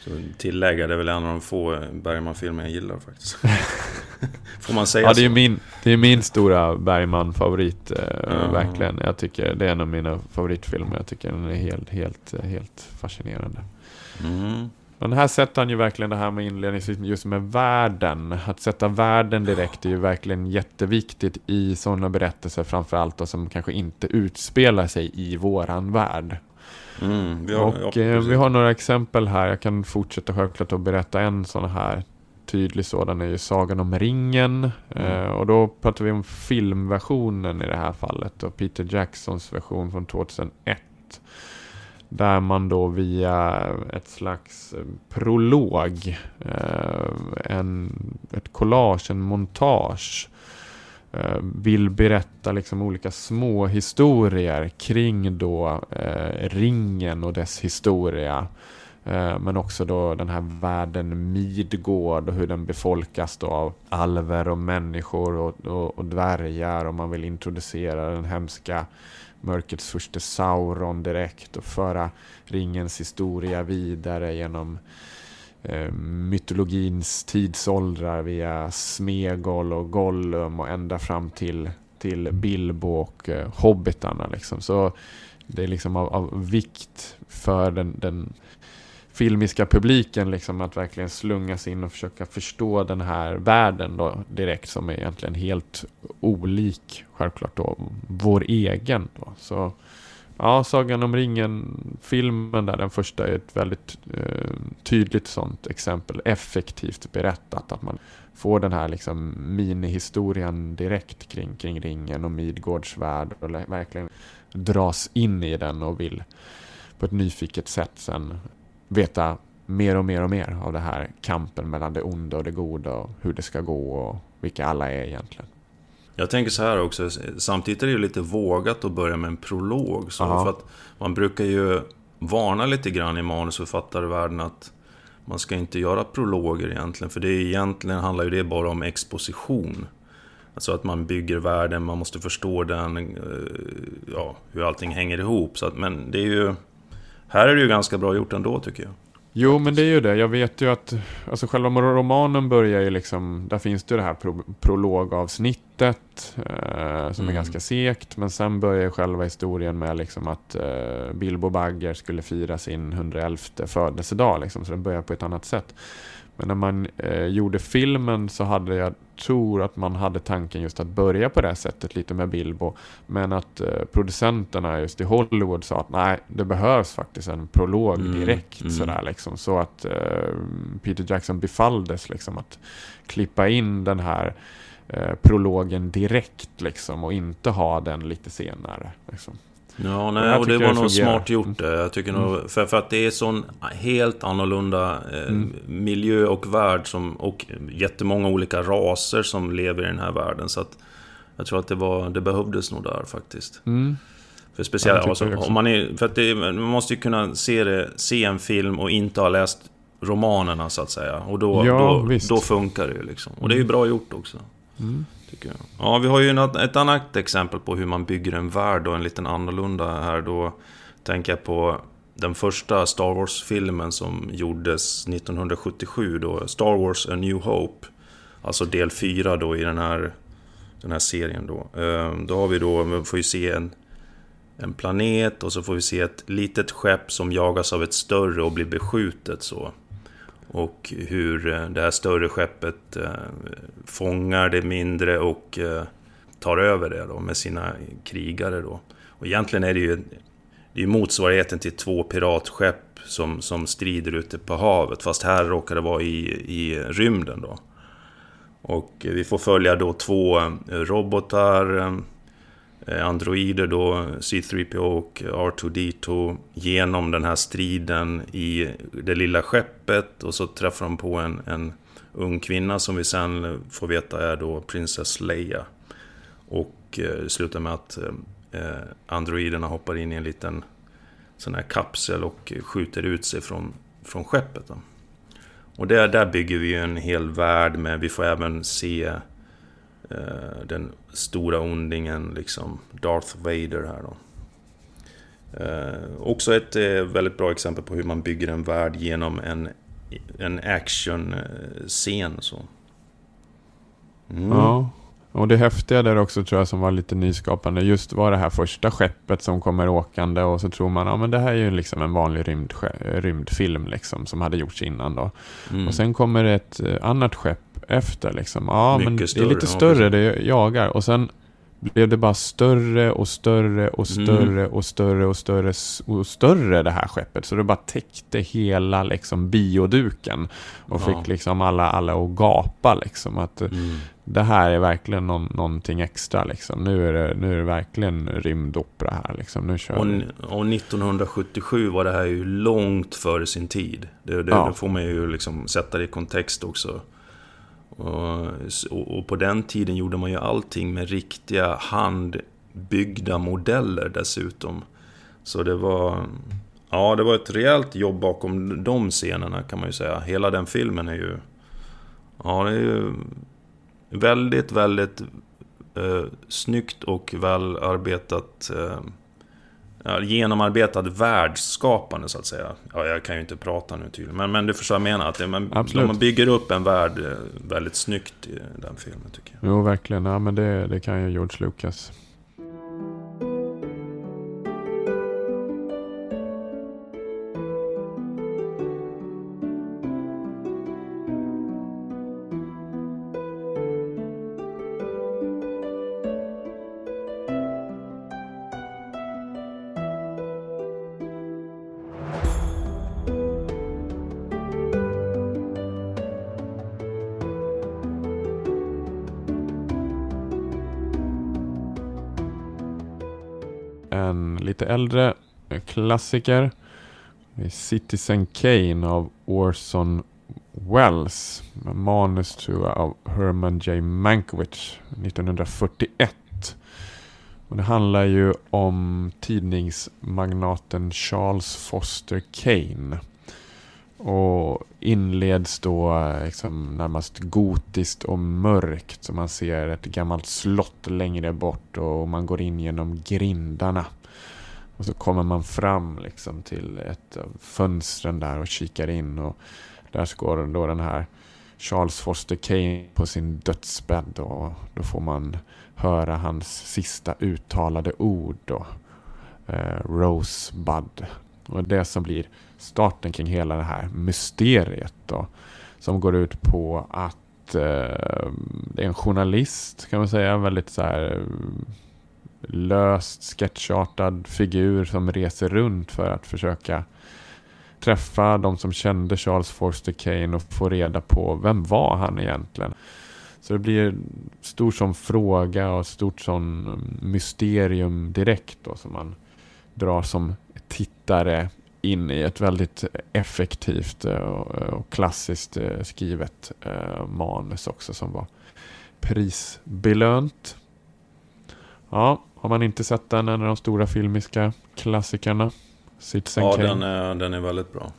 Så tillägga, det är väl en av de få Bergman-filmer jag gillar faktiskt. (laughs) Får man säga ja, det är min, det är min stora Bergman-favorit, eh, mm. verkligen. Jag tycker det är en av mina favoritfilmer. Jag tycker den är helt, helt, helt fascinerande. Mm. Men här sätter han ju verkligen det här med inledningsvis just med världen. Att sätta världen direkt är ju verkligen jätteviktigt i sådana berättelser, framförallt då, som kanske inte utspelar sig i våran värld. Mm, vi har, och ja, eh, vi har några exempel här. Jag kan fortsätta självklart att berätta en sån här tydlig sådan är ju Sagan om ringen. Mm. Eh, och då pratar vi om filmversionen i det här fallet. Och Peter Jacksons version från 2001. Där man då via ett slags eh, prolog, eh, en, ett collage, en montage Eh, vill berätta liksom olika små historier kring då eh, ringen och dess historia. Eh, men också då den här världen Midgård och hur den befolkas då av alver och människor och, och, och dvärgar och man vill introducera den hemska mörkrets första Sauron direkt och föra ringens historia vidare genom Eh, mytologins tidsåldrar via Smegol och Gollum och ända fram till, till Bilbo och eh, hobbitarna. Liksom. Så det är liksom av, av vikt för den, den filmiska publiken liksom att verkligen slungas in och försöka förstå den här världen då direkt som är egentligen helt olik självklart då vår egen då. Så ja, Sagan om ringen filmen där den första är ett väldigt eh, tydligt sånt exempel effektivt berättat att man får den här liksom minihistorien direkt kring, kring ringen och Midgårds värld och verkligen dras in i den och vill på ett nyfiket sätt sen veta mer och mer och mer av det här kampen mellan det onda och det goda och hur det ska gå och vilka alla är egentligen. Jag tänker så här också, samtidigt är det ju lite vågat att börja med en prolog. Så för att man brukar ju varna lite grann i manusförfattarvärlden att man ska inte göra prologer egentligen. För det är egentligen handlar ju det bara om exposition. Alltså att man bygger världen, man måste förstå den, eh, ja, hur allting hänger ihop. Så att, men det är ju här är det ju ganska bra gjort ändå tycker jag. Jo, men det är ju det. Jag vet ju att alltså själva romanen börjar ju liksom, där finns det ju det här pro prologavsnittet eh, som mm. är ganska segt. Men sen börjar själva historien med liksom att eh, Bilbo Bagger skulle fira sin 111 födelsedag. Liksom, så den börjar på ett annat sätt. Men när man eh, gjorde filmen så hade jag, tror att man hade tanken just att börja på det sättet, lite med Bilbo. Men att eh, producenterna just i Hollywood sa att nej, det behövs faktiskt en prolog mm, direkt. Mm. Sådär, liksom. Så att eh, Peter Jackson befalldes liksom, att klippa in den här eh, prologen direkt liksom, och inte ha den lite senare. Liksom. Ja, nej, och det var nog smart gjort det. Jag tycker mm. nog, för, för att det är sån helt annorlunda eh, mm. miljö och värld som, och jättemånga olika raser som lever i den här världen. Så att jag tror att det, var, det behövdes nog där faktiskt. Mm. För speciellt, ja, alltså, om man är, för att det, man måste ju kunna se, det, se en film och inte ha läst romanerna så att säga. Och då, ja, då, då, funkar det ju liksom. Och det är ju bra gjort också. Mm. Tycker jag. Ja, vi har ju ett annat exempel på hur man bygger en värld och en liten annorlunda här. Då tänker jag på den första Star Wars-filmen som gjordes 1977 då. Star Wars A New Hope. Alltså del 4 då i den här, den här serien då. Ehm, då har vi då, vi får ju se en, en planet och så får vi se ett litet skepp som jagas av ett större och blir beskjutet så. Och hur eh, det här större skeppet eh, fångar det mindre och eh, tar över det då med sina krigare då. Och egentligen är det ju det är motsvarigheten till två piratskepp som, som strider ute på havet. Fast här råkar det vara i, i rymden då. Och vi får följa då två robotar, Eh, androider då, C3PO och R2D2 genom den här striden i det lilla skeppet och så träffar de på en, en ung kvinna som vi sen får veta är då Princess Leia. Och eh, det slutar med att eh, androiderna hoppar in i en liten sån här kapsel och skjuter ut sig från, från skeppet. Då. Och där, där bygger vi en hel värld med, vi får även se eh, den stora ondingen, liksom Darth Vader här då. Eh, också ett eh, väldigt bra exempel på hur man bygger en värld genom en, en action-scen. Så. Mm. Ja, och det häftiga där också tror jag som var lite nyskapande, just var det här första skeppet som kommer åkande och så tror man, ja men det här är ju liksom en vanlig rymd, rymdfilm liksom som hade gjorts innan då. Mm. Och sen kommer ett eh, annat skepp efter liksom. Ja Mycket men det är lite större, det jagar. Och sen blev det bara större och större och mm. större mm. och större och större och större det här skeppet. Så det bara täckte hela liksom bioduken. Och ja. fick liksom alla, alla att gapa liksom. Att mm. det här är verkligen någon, någonting extra liksom. Nu är det, nu är det verkligen rymdopera här liksom. Nu kör och, och 1977 var det här ju långt före sin tid. Det, det, ja. det får man ju liksom sätta det i kontext också. Och, och, på den tiden gjorde man ju allting med riktiga handbyggda modeller dessutom. Så det var... Ja, det var ett rejält jobb bakom de scenerna kan man ju säga. Hela den filmen är ju... Ja, det är ju väldigt, väldigt eh, snyggt och välarbetat eh, ja, genomarbetad världsskapande så att säga. Ja, jag kan ju inte prata nu tydligen. Men, men du förstår vad jag menar. Att det, man, man bygger upp en värld eh, väldigt snyggt i den filmen tycker jag. Jo, verkligen. Ja, men det, det kan ju George Lucas. Äldre eh, klassiker. Citizen Kane av Orson Welles. Manus tror jag av Herman J. Mankiewicz 1941. Och det handlar ju om tidningsmagnaten Charles Foster Kane. Och inleds då eh, liksom närmast gotiskt och mörkt. Så man ser ett gammalt slott längre bort och man går in genom grindarna. Och så kommer man fram liksom till ett av fönstren där och kikar in. Och där står då den här Charles Foster Kane på sin dödsbädd. Och då får man höra hans sista uttalade ord. Då. Eh, Rosebud. Och det som blir starten kring hela det här mysteriet. Då, som går ut på att eh, det är en journalist kan man säga. Väldigt så här löst sketchartad figur som reser runt för att försöka träffa de som kände Charles Forster Kane och få reda på vem var han egentligen. Så det blir stor som fråga och stort som mysterium direkt då som man drar som tittare in i ett väldigt effektivt eh, och klassiskt eh, skrivet eh, manus också som var prisbelönt. Ja, har man inte sett den, en av de stora filmiska klassikerna. Citizen ja, den är, den är väldigt bra.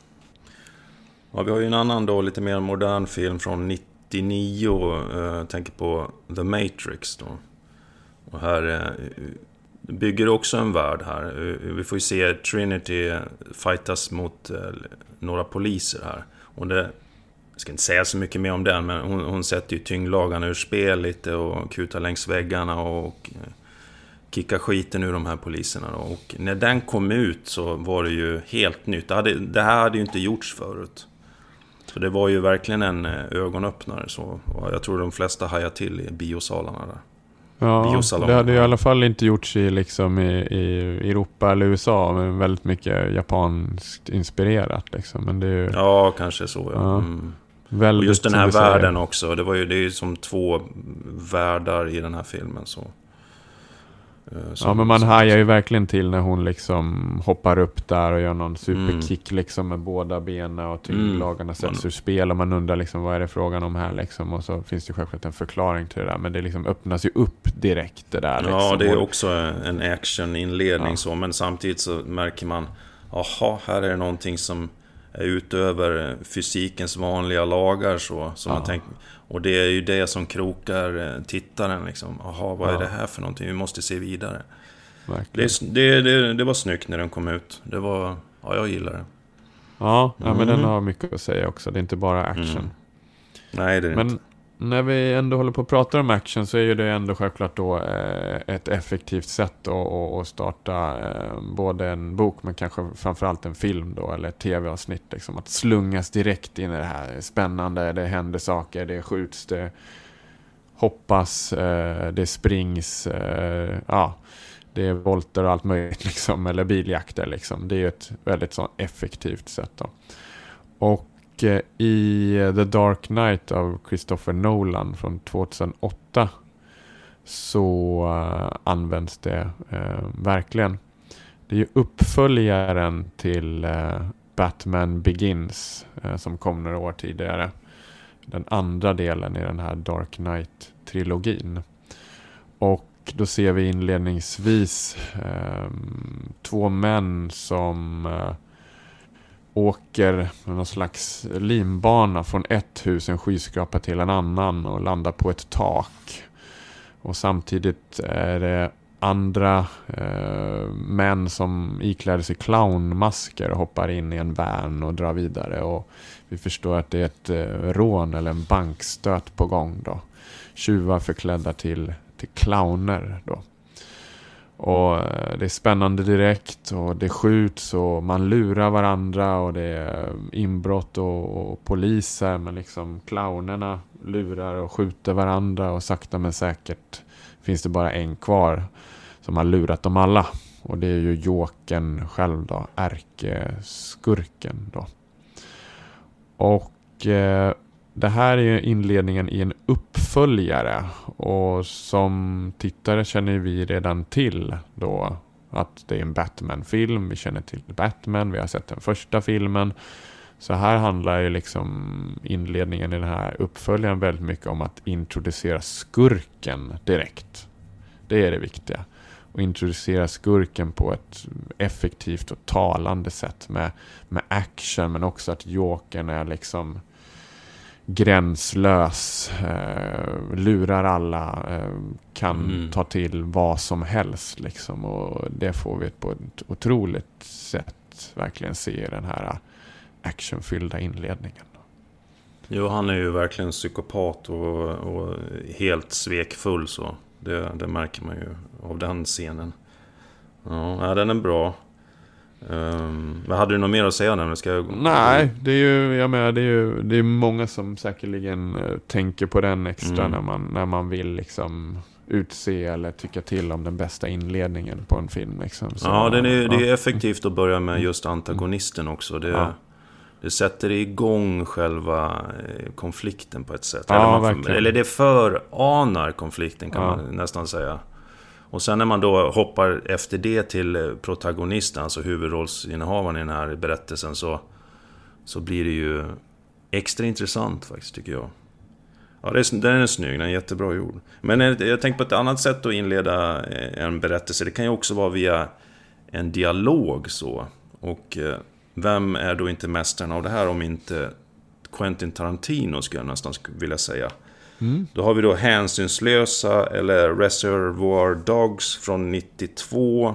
Ja, vi har ju en annan då, lite mer modern film från 99. Jag eh, tänker på The Matrix då. Och här eh, bygger också en värld här. Eh, vi får ju se Trinity fightas mot några poliser här. Och det, jag ska inte säga så mycket mer om den, men hon, hon sätter ju tyngdlagarna ur spel lite och kutar längs väggarna och kicka skiten ur de här poliserna. Då. Och när den kom ut så var det ju helt nytt. Det, hade, det här hade ju inte gjorts förut. Så det var ju verkligen en eh, ögonöppnare. Så jag tror de flesta hajade till i biosalarna där. Ja, det hade i alla fall inte gjorts i, liksom i, i Europa eller USA. Men väldigt mycket japanskt inspirerat. Liksom. Men det är ju, ja, kanske så. Ja. Mm. Väldigt, och just den här du säger. världen också. Det, var ju, det är ju som två världar i den här filmen. Så. Eh, som- Ja men man hajar ju verkligen till när hon liksom hoppar upp där och gör någon Mm. superkick liksom med båda benen och tyngdlagarna sätts Man- ur spel och man undrar liksom vad är det frågan om här liksom och så finns det självklart en förklaring till det där men det liksom öppnas ju upp direkt det där liksom. Ja, det är också en actioninledning Ja. så, men samtidigt så märker man, aha, här är det någonting som utöver fysikens vanliga lagar så. Som Ja. man tänker, och det är ju det som krokar eh, tittaren liksom. Aha, vad Ja. är det här för någonting? Vi måste se vidare. Det, det, det, det var snyggt när den kom ut. Det var, ja, jag gillar det. Ja, ja men den Mm. har mycket att säga också. Det är inte bara action. Mm. Nej, det är det Men inte när vi ändå håller på att prata om action så är ju det ändå självklart då eh, ett effektivt sätt att, starta eh, både en bok men kanske framförallt en film då eller ett tv-avsnitt. Liksom, att slungas direkt in i det här spännande, det händer saker, det skjuts, det hoppas, eh, det springs, ja. Det är volter och allt möjligt (laughs) liksom, eller biljakter liksom. Det är ju ett väldigt så effektivt sätt då. Och och i The Dark Knight av Christopher Nolan från 2008 så eh, används det eh, verkligen. Det är ju uppföljaren till Batman Begins som kom några år tidigare. Den andra delen i den här Dark Knight-trilogin. Och då ser vi inledningsvis eh, två män som eh, åker med någon slags linbana från ett hus, en skyskrapa till en annan och landar på ett tak. Och samtidigt är det andra eh, män som ikläder sig clownmasker och hoppar in i en van och drar vidare. Och vi förstår att det är ett eh, rån eller en bankstöt på gång då. Tjuvar förklädda till, till clowner då. Och eh, det är spännande direkt och det skjuts och man lurar varandra och det är inbrott och, och poliser men liksom clownerna lurar och skjuter varandra och sakta men säkert finns det bara en kvar som har lurat dem alla. Och det är ju Jokern själv då, ärkeskurken då. Och eh, det här är ju inledningen i en uppföljare. Och som tittare känner vi redan till då att det är en Batman-film. Vi känner till Batman, vi har sett den första filmen. Så här handlar ju liksom inledningen i den här uppföljaren väldigt mycket om att introducera skurken direkt. Det är det viktiga. Och introducera skurken på ett effektivt och talande sätt med, med action men också att Jokern är liksom gränslös, eh, lurar alla, eh, kan Mm. ta till vad som helst liksom. Och det får vi på ett otroligt sätt verkligen se i den här actionfyllda inledningen. Jo, han är ju verkligen psykopat och, och helt svekfull så. Det, det märker man ju av den scenen. Ja, ja, den är bra. Um, men hade du något mer att säga nu? Ska jag... Nej, det är ju, jag menar, det är ju det är många som säkerligen eh, tänker på den extra Mm. när, man, när man vill liksom utse eller tycka till om den bästa inledningen på en film. Liksom. Så, Ja, den är, det är ja. effektivt att börja med just antagonisten också. Det, Ja. det sätter igång själva eh, konflikten på ett sätt. Ja, eller, man, eller det föranar konflikten kan Ja. man nästan säga. Och sen när man då hoppar efter det till eh, protagonisten, alltså huvudrollsinnehavaren i den här berättelsen, så, så blir det ju extra intressant faktiskt, tycker jag. Ja, den är snygg, den är jättebra gjord. Men jag tänkte på ett annat sätt att inleda eh, en berättelse. Det kan ju också vara via en dialog så. Och eh, vem är då inte mästaren av det här om inte Quentin Tarantino skulle jag nästan vilja säga. Mm. Då har vi då Hänsynslösa eller Reservoir Dogs från 92.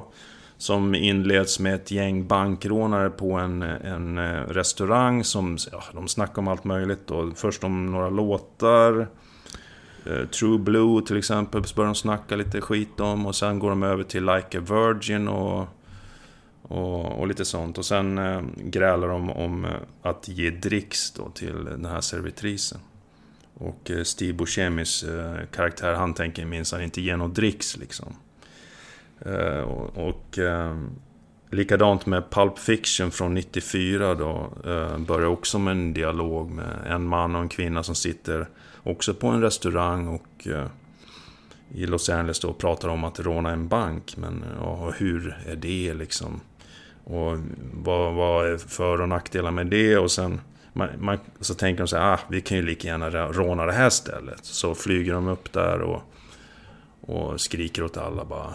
Som inleds med ett gäng bankrånare på en, en eh, restaurang som, ja, de snackar om allt möjligt då. Först om några låtar. Eh, True Blue till exempel så börjar de snacka lite skit om och sen går de över till Like a Virgin och, och, och lite sånt. Och sen eh, grälar de om eh, att ge dricks då till den här servitrisen. Och eh, Steve Buscemis eh, karaktär, han tänker minsann inte ge något dricks liksom. Eh, och och ehm, Likadant med Pulp Fiction från 94 då. Börjar också med en dialog med en man och en kvinna som sitter också på en restaurang och i Los Angeles då och pratar om att råna en bank. Men ja, hur är det liksom? Och vad, vad är för och nackdelar med det? Och sen man, man, så tänker de så här, ah, vi kan ju lika gärna råna det här stället. Så flyger de upp där och, och skriker åt alla bara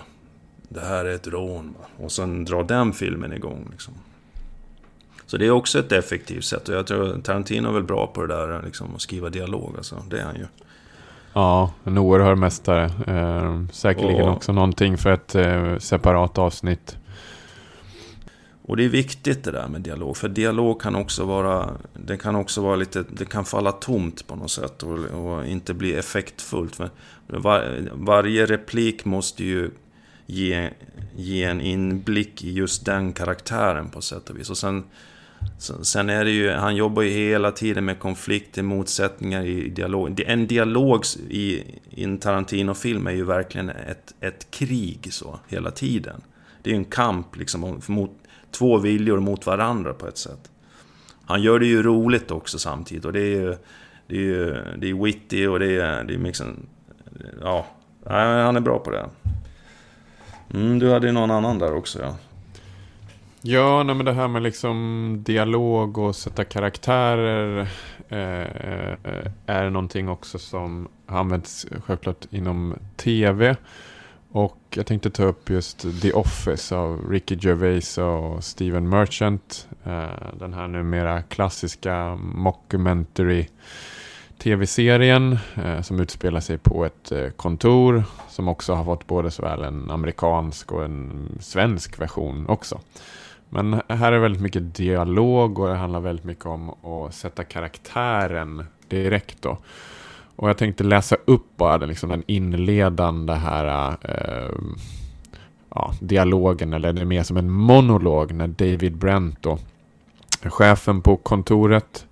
det här är ett rån. Och sen drar den filmen igång. Liksom. Så det är också ett effektivt sätt. Och jag tror Tarantino är väl bra på det där, liksom, att skriva dialog. Alltså. Det är han ju. Ja, en oerhörd mästare. Eh, säkerligen och, också någonting för ett eh, separat avsnitt. Och det är viktigt det där med dialog. För dialog kan också vara, det kan också vara lite, det kan falla tomt på något sätt. Och, och inte bli effektfullt. Men var, varje replik måste ju ge, ge en inblick i just den karaktären på sätt och vis. Och sen, sen är det ju, han jobbar ju hela tiden med konflikter, motsättningar i dialog. En dialog i, i en Tarantino-film är ju verkligen ett, ett krig så, hela tiden. Det är ju en kamp liksom mot två viljor mot varandra på ett sätt. Han gör det ju roligt också samtidigt och det är ju... Det är ju det är witty och det är, det är liksom... Ja, han är bra på det. Mm, du hade ju någon annan där också ja. Ja, nej, men det här med liksom dialog och sätta karaktärer eh, eh, är någonting också som används självklart inom tv. Och jag tänkte ta upp just The Office av Ricky Gervais och Steven Merchant. Eh, den här numera klassiska mockumentary tv-serien eh, som utspelar sig på ett eh, kontor som också har fått både såväl en amerikansk och en svensk version också. Men här är väldigt mycket dialog och det handlar väldigt mycket om att sätta karaktären direkt då. Och jag tänkte läsa upp bara den, liksom den inledande här eh, ja, dialogen, eller det är mer som en monolog när David Brent då, chefen på kontoret,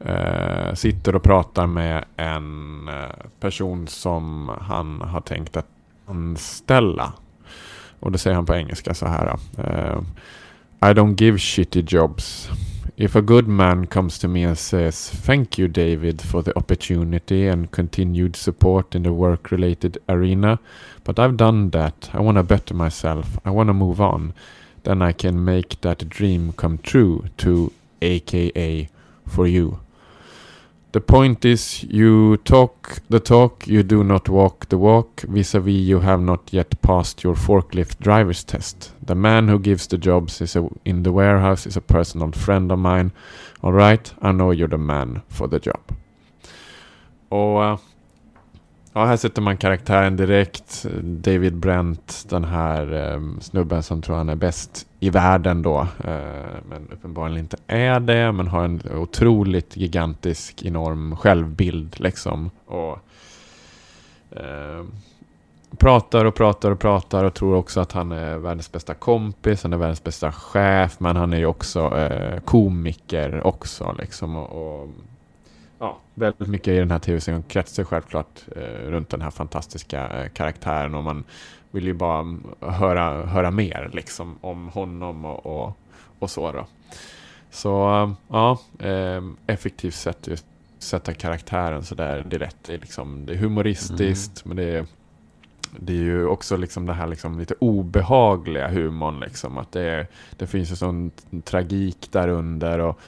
eh, sitter och pratar med en eh, person som han har tänkt att anställa. Och det säger han på engelska så här. Eh, I don't give shitty jobs. If a good man comes to me and says Thank you David for the opportunity and continued support in the work related arena. But I've done that. I want to better myself. I want to move on. Then I can make that dream come true to aka for you. The point is you talk the talk, you do not walk the walk. Vis-a-vis you have not yet passed your forklift driver's test. The man who gives the jobs is a, in the warehouse is a personal friend of mine. Alright, I know you're the man for the job. Och uh, Ja, här sätter man karaktären direkt. David Brent, den här um, snubben som tror han är bäst i världen då. Uh, men uppenbarligen inte är det, men har en otroligt gigantisk, enorm självbild liksom. Och Uh, pratar och pratar och pratar och tror också att han är världens bästa kompis, han är världens bästa chef, men han är ju också eh, komiker också liksom. och, och ja, väldigt mycket i den här tv-serien kretsar självklart eh, runt den här fantastiska eh, karaktären och man vill ju bara höra, höra mer liksom om honom och, och, och så då. Så ja, eh, effektivt sätt att sätta karaktären sådär direkt. Det är, liksom, det är humoristiskt mm. men det är, det är ju också liksom det här liksom lite obehagliga humorn. Liksom, att det, är, det finns en sån tragik där under. Och,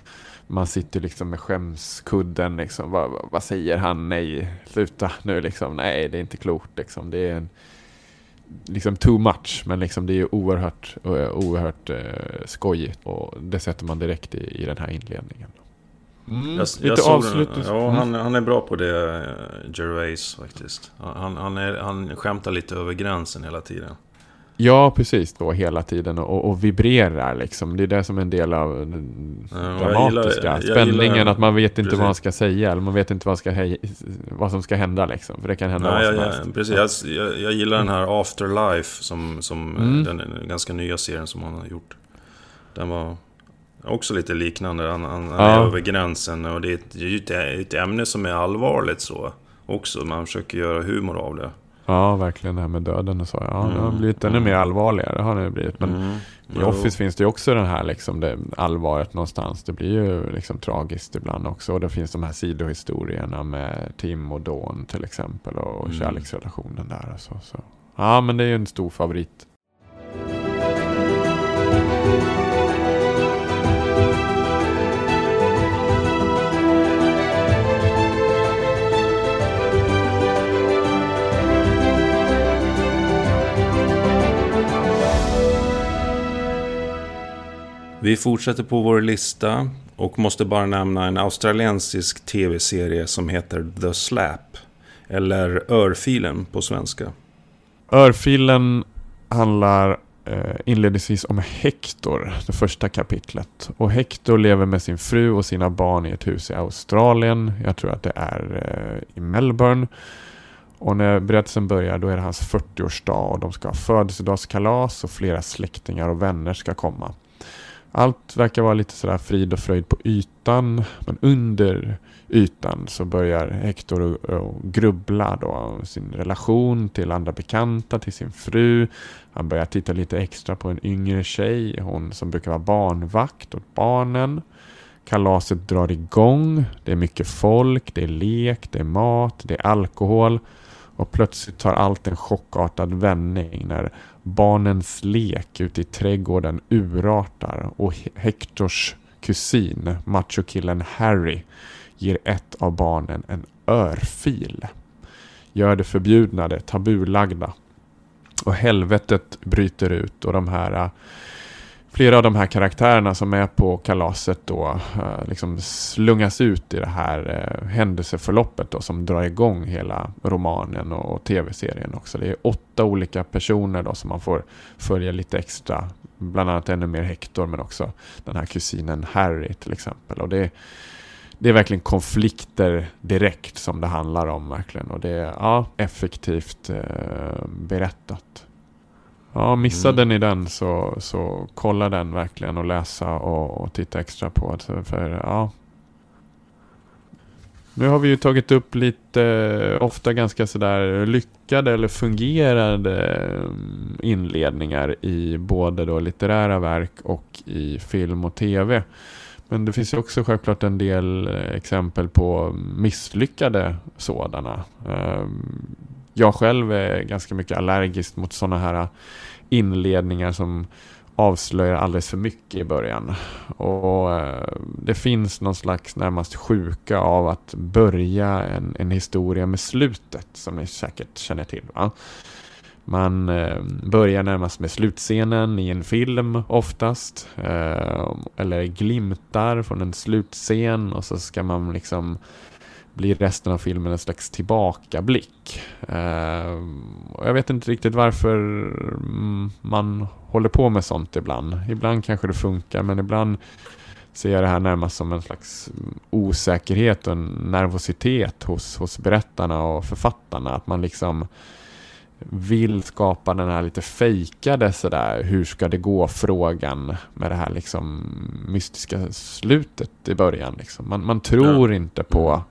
man sitter liksom med skämskudden liksom. Vad, vad, säger han? Nej, sluta nu liksom. Nej, det är inte klokt liksom. Det är en, liksom too much, men liksom det är oerhört, eh, oerhört eh, skojigt och det sätter man direkt i, i den här inledningen. Mm, jag, jag lite avslut. Ja, mm. han, han är bra på det, eh, Gervais faktiskt. Han, han, är, han skämtar lite över gränsen hela tiden. Ja, precis. Då hela tiden och, och vibrerar liksom. Det är det som är en del av den ja, dramatiska jag gillar, spänningen. Gillar, att man vet inte precis. vad man ska säga. Eller man vet inte vad, ska vad som ska hända liksom. För det kan hända Nej, vad som jag, helst. Precis. Jag, jag, gillar den här Afterlife. Som, som mm. den ganska nya serien som han har gjort. Den var också lite liknande. Han, han, han är över gränsen. Och det är, ett, det är ett ämne som är allvarligt så. Också. Man försöker göra humor av det. Ja, verkligen det här med döden och så. Ja, mm. det har mm. blivit ännu mer allvarligare. Det har det blivit. Men mm. i Office finns det ju också den här liksom, det allvaret någonstans. Det blir ju liksom tragiskt ibland också. Och det finns de här sidohistorierna med Tim och Dawn till exempel. Och mm. kärleksrelationen där. Och så, så. Ja, men det är ju en stor favorit. Vi fortsätter på vår lista och måste bara nämna en australiensisk tv-serie som heter The Slap. Eller Örfilen på svenska. Örfilen handlar eh, inledningsvis om Hector, det första kapitlet. Och Hector lever med sin fru och sina barn i ett hus i Australien. Jag tror att det är eh, i Melbourne. Och när berättelsen börjar då är det hans 40-årsdag och de ska ha födelsedagskalas och flera släktingar och vänner ska komma. Allt verkar vara lite sådär frid och fröjd på ytan. Men under ytan så börjar Hector att grubbla då sin relation till andra bekanta, till sin fru. Han börjar titta lite extra på en yngre tjej, hon som brukar vara barnvakt åt barnen. Kalaset drar igång. Det är mycket folk, det är lek, det är mat, det är alkohol. Och plötsligt tar allt en chockartad vändning när barnens lek ute i trädgården urartar och Hectors kusin, machokillen Harry, ger ett av barnen en örfil. Gör det förbjudna, det tabulagda. Och helvetet bryter ut och de här flera av de här karaktärerna som är på kalaset då eh, liksom slungas ut i det här eh, händelseförloppet då, som drar igång hela romanen och tv-serien också. Det är åtta olika personer då som man får följa lite extra. Bland annat ännu mer Hector men också den här kusinen Harry till exempel. Och det, det är verkligen konflikter direkt som det handlar om verkligen. Och det är ja, effektivt eh, berättat. Ja, missade mm. ni den så, så kolla den verkligen och läsa och, och titta extra på. För, ja. Nu har vi ju tagit upp lite, ofta ganska sådär lyckade eller fungerande mm, inledningar i både då litterära verk och i film och tv. Men det finns ju också självklart en del exempel på misslyckade sådana. Jag själv är ganska mycket allergisk mot sådana här inledningar som avslöjar alldeles för mycket i början. Och eh, Det finns någon slags närmast sjuka av att börja en, en historia med slutet, som ni säkert känner till. Va? Man eh, börjar närmast med slutscenen i en film oftast. Eh, eller glimtar från en slutscen och så ska man liksom blir resten av filmen en slags tillbakablick. Uh, och jag vet inte riktigt varför man håller på med sånt ibland. Ibland kanske det funkar men ibland ser jag det här närmast som en slags osäkerhet och en nervositet hos, hos berättarna och författarna. Att man liksom vill skapa den här lite fejkade sådär, hur ska det gå frågan med det här liksom mystiska slutet i början. Liksom. Man, man tror ja. inte på mm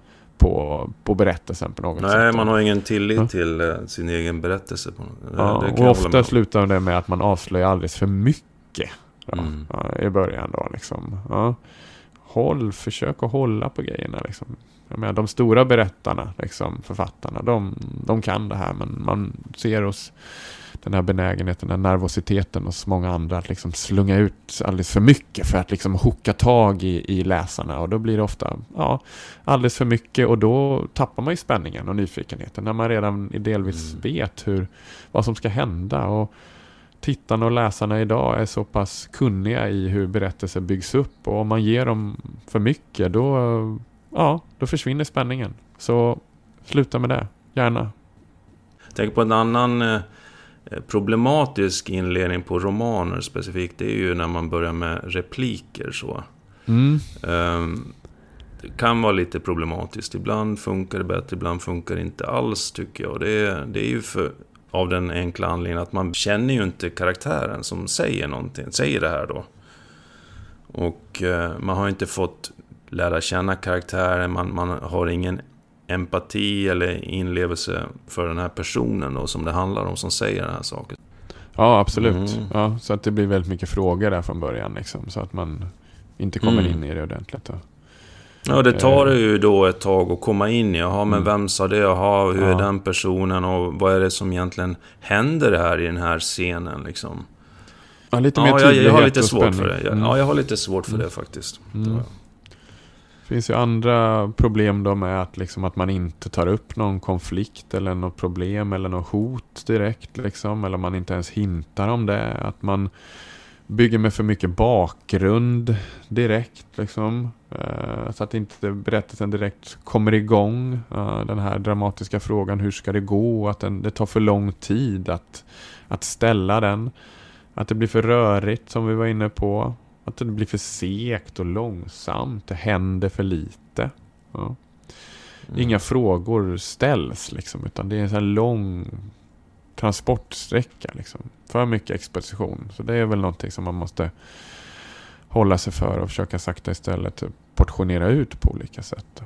på, på berättelsen på något Nej, sätt. Nej, man har ingen tillit ja. till uh, sin egen berättelse. På, ja, och ofta slutar det med att man avslöjar alldeles för mycket ja, mm. i början. Då, liksom. Håll, försök att hålla på grejerna. Liksom. Jag menar, de stora berättarna, liksom, författarna, de, de kan det här. Men man ser oss den här benägenheten, den här nervositeten hos många andra att liksom slunga ut alldeles för mycket för att liksom hooka tag i, i läsarna och då blir det ofta ja, alldeles för mycket och då tappar man ju spänningen och nyfikenheten när man redan delvis mm. vet hur, vad som ska hända. Och tittarna och läsarna idag är så pass kunniga i hur berättelser byggs upp och om man ger dem för mycket då, ja, då försvinner spänningen. Så sluta med det, gärna. Tänk på en annan Eh, problematisk inledning på romaner specifikt, det är ju när man börjar med repliker så. Mm. Um, det kan vara lite problematiskt. Ibland funkar det bättre, ibland funkar det inte alls tycker jag. Det är, det är ju för, av den enkla anledningen att man känner ju inte karaktären som säger någonting, säger det här då. Och uh, man har inte fått lära känna karaktären, man, man har ingen empati eller inlevelse för den här personen då, som det handlar om, som säger den här saken. Ja, absolut. Mm. Ja, så att det blir väldigt mycket frågor där från början. Liksom, så att man inte kommer mm. in i det ordentligt. Då. Ja, det tar det ju då ett tag att komma in i. Jaha, men mm. vem sa det? Jaha, hur ja. är den personen? Och vad är det som egentligen händer här i den här scenen liksom? Ja, lite mer ja, jag, jag har lite svårt för det. Jag, mm. Ja, jag har lite svårt för det faktiskt. Mm. Det finns ju andra problem då med att, liksom, att man inte tar upp någon konflikt eller något problem eller något hot direkt. Liksom, eller man inte ens hintar om det. Att man bygger med för mycket bakgrund direkt. Liksom, eh, så att inte berättelsen direkt kommer igång. Eh, den här dramatiska frågan, hur ska det gå? Att den, det tar för lång tid att, att ställa den. Att det blir för rörigt som vi var inne på. Att det blir för segt och långsamt. Det händer för lite. Ja. Mm. Inga frågor ställs liksom, utan det är en sån lång transportsträcka. Liksom. För mycket exposition. Så det är väl någonting som man måste hålla sig för och försöka sakta istället portionera ut på olika sätt.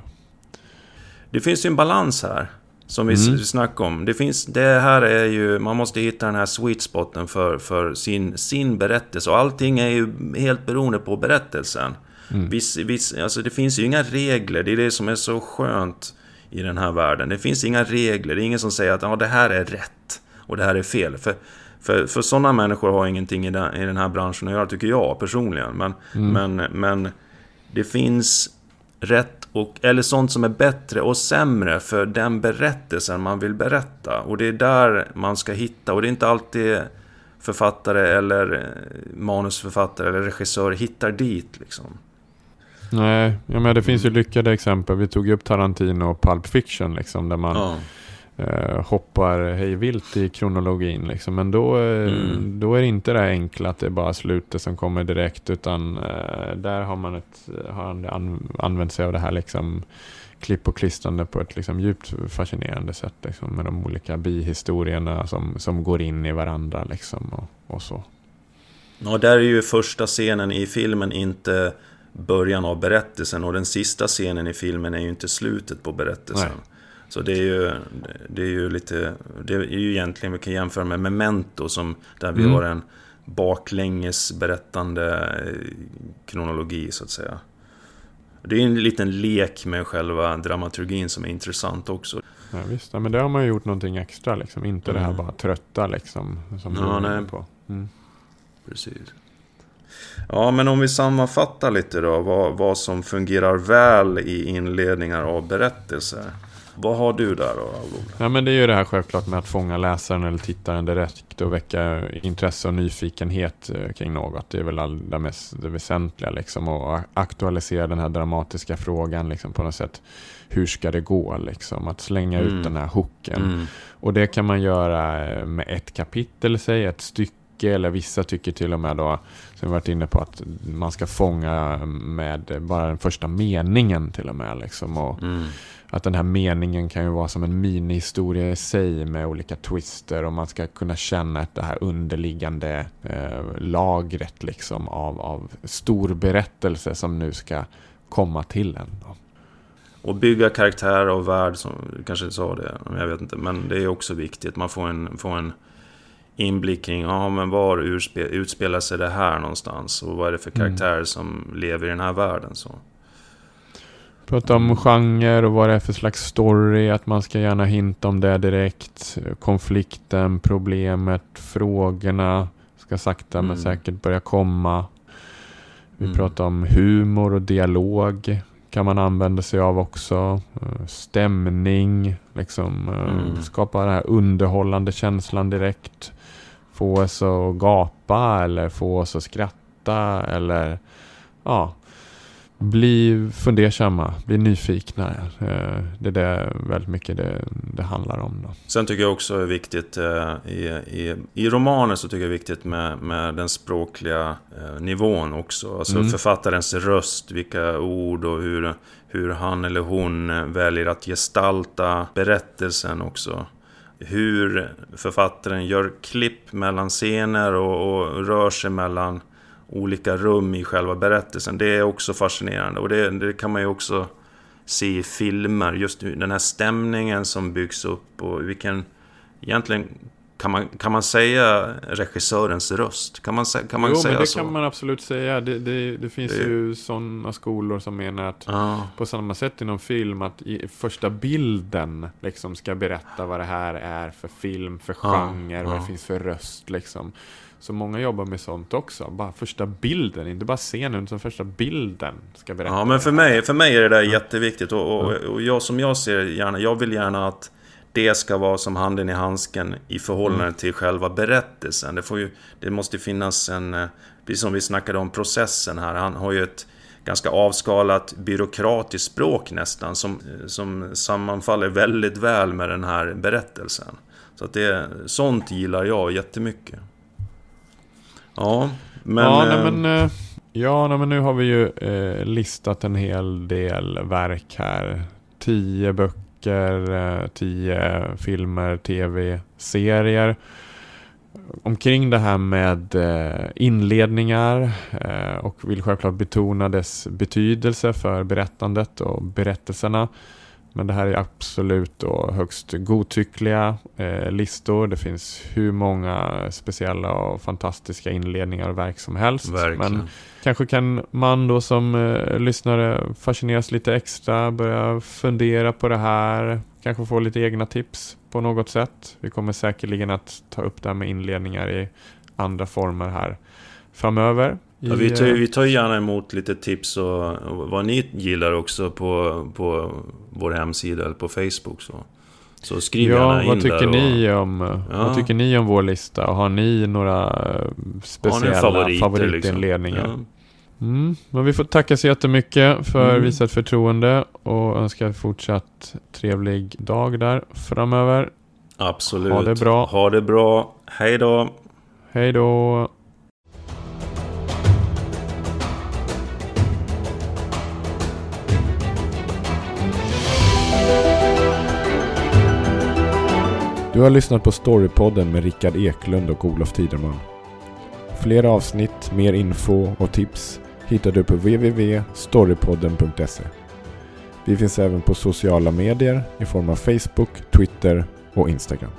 Det finns ju en balans här. Som vi mm. snackade om. Det, finns, det här är ju, man måste hitta den här sweet spoten för, för sin, sin berättelse. Och allting är ju helt beroende på berättelsen. Mm. Viss, viss, alltså det finns ju inga regler, det är det som är så skönt i den här världen. Det finns inga regler, det är ingen som säger att ja, det här är rätt och det här är fel. För, för, för sådana människor har ingenting i den, i den här branschen att göra, tycker jag personligen. Men, mm. men, men det finns rätt och, eller sånt som är bättre och sämre för den berättelsen man vill berätta. Och det är där man ska hitta. Och det är inte alltid författare eller eh, manusförfattare eller regissör hittar dit. Liksom. Nej, ja, men det finns ju lyckade exempel. Vi tog upp Tarantino och Pulp Fiction. Liksom, där man ja eh, hoppar hejvilt i kronologin. Liksom. Men då, eh, mm. då är det inte det enkla att det är bara slutet som kommer direkt. Utan eh, där har man ett, har an, använt sig av det här liksom, klipp och klistrande på ett liksom, djupt fascinerande sätt. Liksom, med de olika bihistorierna som, som går in i varandra. Liksom, och, och så. Ja, där är ju första scenen i filmen inte början av berättelsen och den sista scenen i filmen är ju inte slutet på berättelsen. Nej. Så det är ju, det är ju lite, det är ju egentligen, vi kan jämföra med Memento som, där vi mm. har en baklänges berättande eh, kronologi så att säga. Det är en liten lek med själva dramaturgin som är intressant också. Ja, visst, ja, men det har man ju gjort någonting extra liksom. Inte mm. det här mm. bara trötta liksom. Som ja, nej. på. Mm. Precis. Ja, men om vi sammanfattar lite då. Vad, vad som fungerar väl i inledningar av berättelser. Vad har du där då, Ja, men det är ju det här självklart med att fånga läsaren eller tittaren direkt och väcka intresse och nyfikenhet eh, kring något. Det är väl allra mest det väsentliga liksom. Och aktualisera den här dramatiska frågan liksom på något sätt. Hur ska det gå liksom? Att slänga mm. ut den här hooken. Mm. Och det kan man göra eh, med ett kapitel, säg ett stycke eller vissa tycker till och med då, som vi varit inne på, att man ska fånga med bara den första meningen till och med. Liksom, och, mm att den här meningen kan ju vara som en minihistoria i sig med olika twister och man ska kunna känna att det här underliggande eh, lagret liksom av, av stor berättelse som nu ska komma till en. Och bygga karaktär och värld, som du kanske sa det, jag vet inte, men det är också viktigt. Man får en, får en inblick kring, ja men var utspelar sig det här någonstans? Och vad är det för karaktärer mm. som lever i den här världen? Så. Prata om genre och vad det är för slags story. Att man ska gärna hinta om det direkt. Konflikten, problemet, frågorna. Ska sakta mm. men säkert börja komma. Vi mm. pratar om humor och dialog. Kan man använda sig av också. Eh, stämning. Liksom, eh, mm. Skapa den här underhållande känslan direkt. Få oss att gapa eller få oss att skratta. Eller ja, bli fundersamma, bli nyfikna. Eh, det är det väldigt mycket det, det handlar om. Då. Sen tycker jag också är viktigt eh, i, i, i romaner så tycker jag är viktigt med, med den språkliga eh, nivån också. Alltså mm. författarens röst, vilka ord och hur, hur han eller hon väljer att gestalta berättelsen också. Hur författaren gör klipp mellan scener och, och rör sig mellan olika rum i själva berättelsen. Det är också fascinerande och det, det, kan man ju också se i filmer. Just den här stämningen som byggs upp och vilken... Egentligen kan man, kan man säga regissörens röst? Kan man, kan man jo, säga men det så? kan man absolut säga. Det, det, det finns det... ju sådana skolor som menar att ah. på samma sätt inom film att i första bilden liksom ska berätta vad det här är för film, för genre, ah. vad det finns för röst liksom. Så många jobbar med sånt också. Bara första bilden, inte bara scenen, utan första bilden ska berätta. Ja, men för mig, för mig är det där jätteviktigt. Och, och, och jag, som jag ser gärna, jag vill gärna att det ska vara som handen i handsken i förhållande mm. till själva berättelsen. Det, får ju, det måste finnas en, eh, precis som vi snackade om processen här, han har ju ett ganska avskalat byråkratiskt språk nästan som, eh, som sammanfaller väldigt väl med den här berättelsen. Så att det, sånt gillar jag jättemycket. Ja, men... Ja, nej, eh, men, ja nej, men nu har vi ju eh, listat en hel del verk här. Tio böcker böcker, eh, tio filmer, tv-serier. Omkring det här med eh, inledningar eh, och vill självklart betona dess betydelse för berättandet och berättelserna. Men det här är absolut då högst godtyckliga eh, listor. Det finns hur många speciella och fantastiska inledningar och verk som helst. Verkligen. Men kanske kan man då som eh, lyssnare fascineras lite extra, börja fundera på det här, kanske få lite egna tips på något sätt. Vi kommer säkerligen att ta upp det här med inledningar i andra former här framöver. Ja, vi, tar, vi tar gärna emot lite tips och, och vad ni gillar också på, på vår hemsida eller på Facebook. Så, så skriv ja, gärna in vad tycker där. Ni om, ja. Vad tycker ni om vår lista? Har ni några speciella favoriter, favoritinledningar? Liksom? Ja. Mm, men vi får tacka så jättemycket för mm. visat förtroende och önskar fortsatt trevlig dag där framöver. Absolut. Ha det bra. Ha det bra. Hej då. Hej då. Du har lyssnat på Storypodden med Rickard Eklund och Olof Tiderman. Fler avsnitt, mer info och tips hittar du på www.storypodden.se. Vi finns även på sociala medier i form av Facebook, Twitter och Instagram.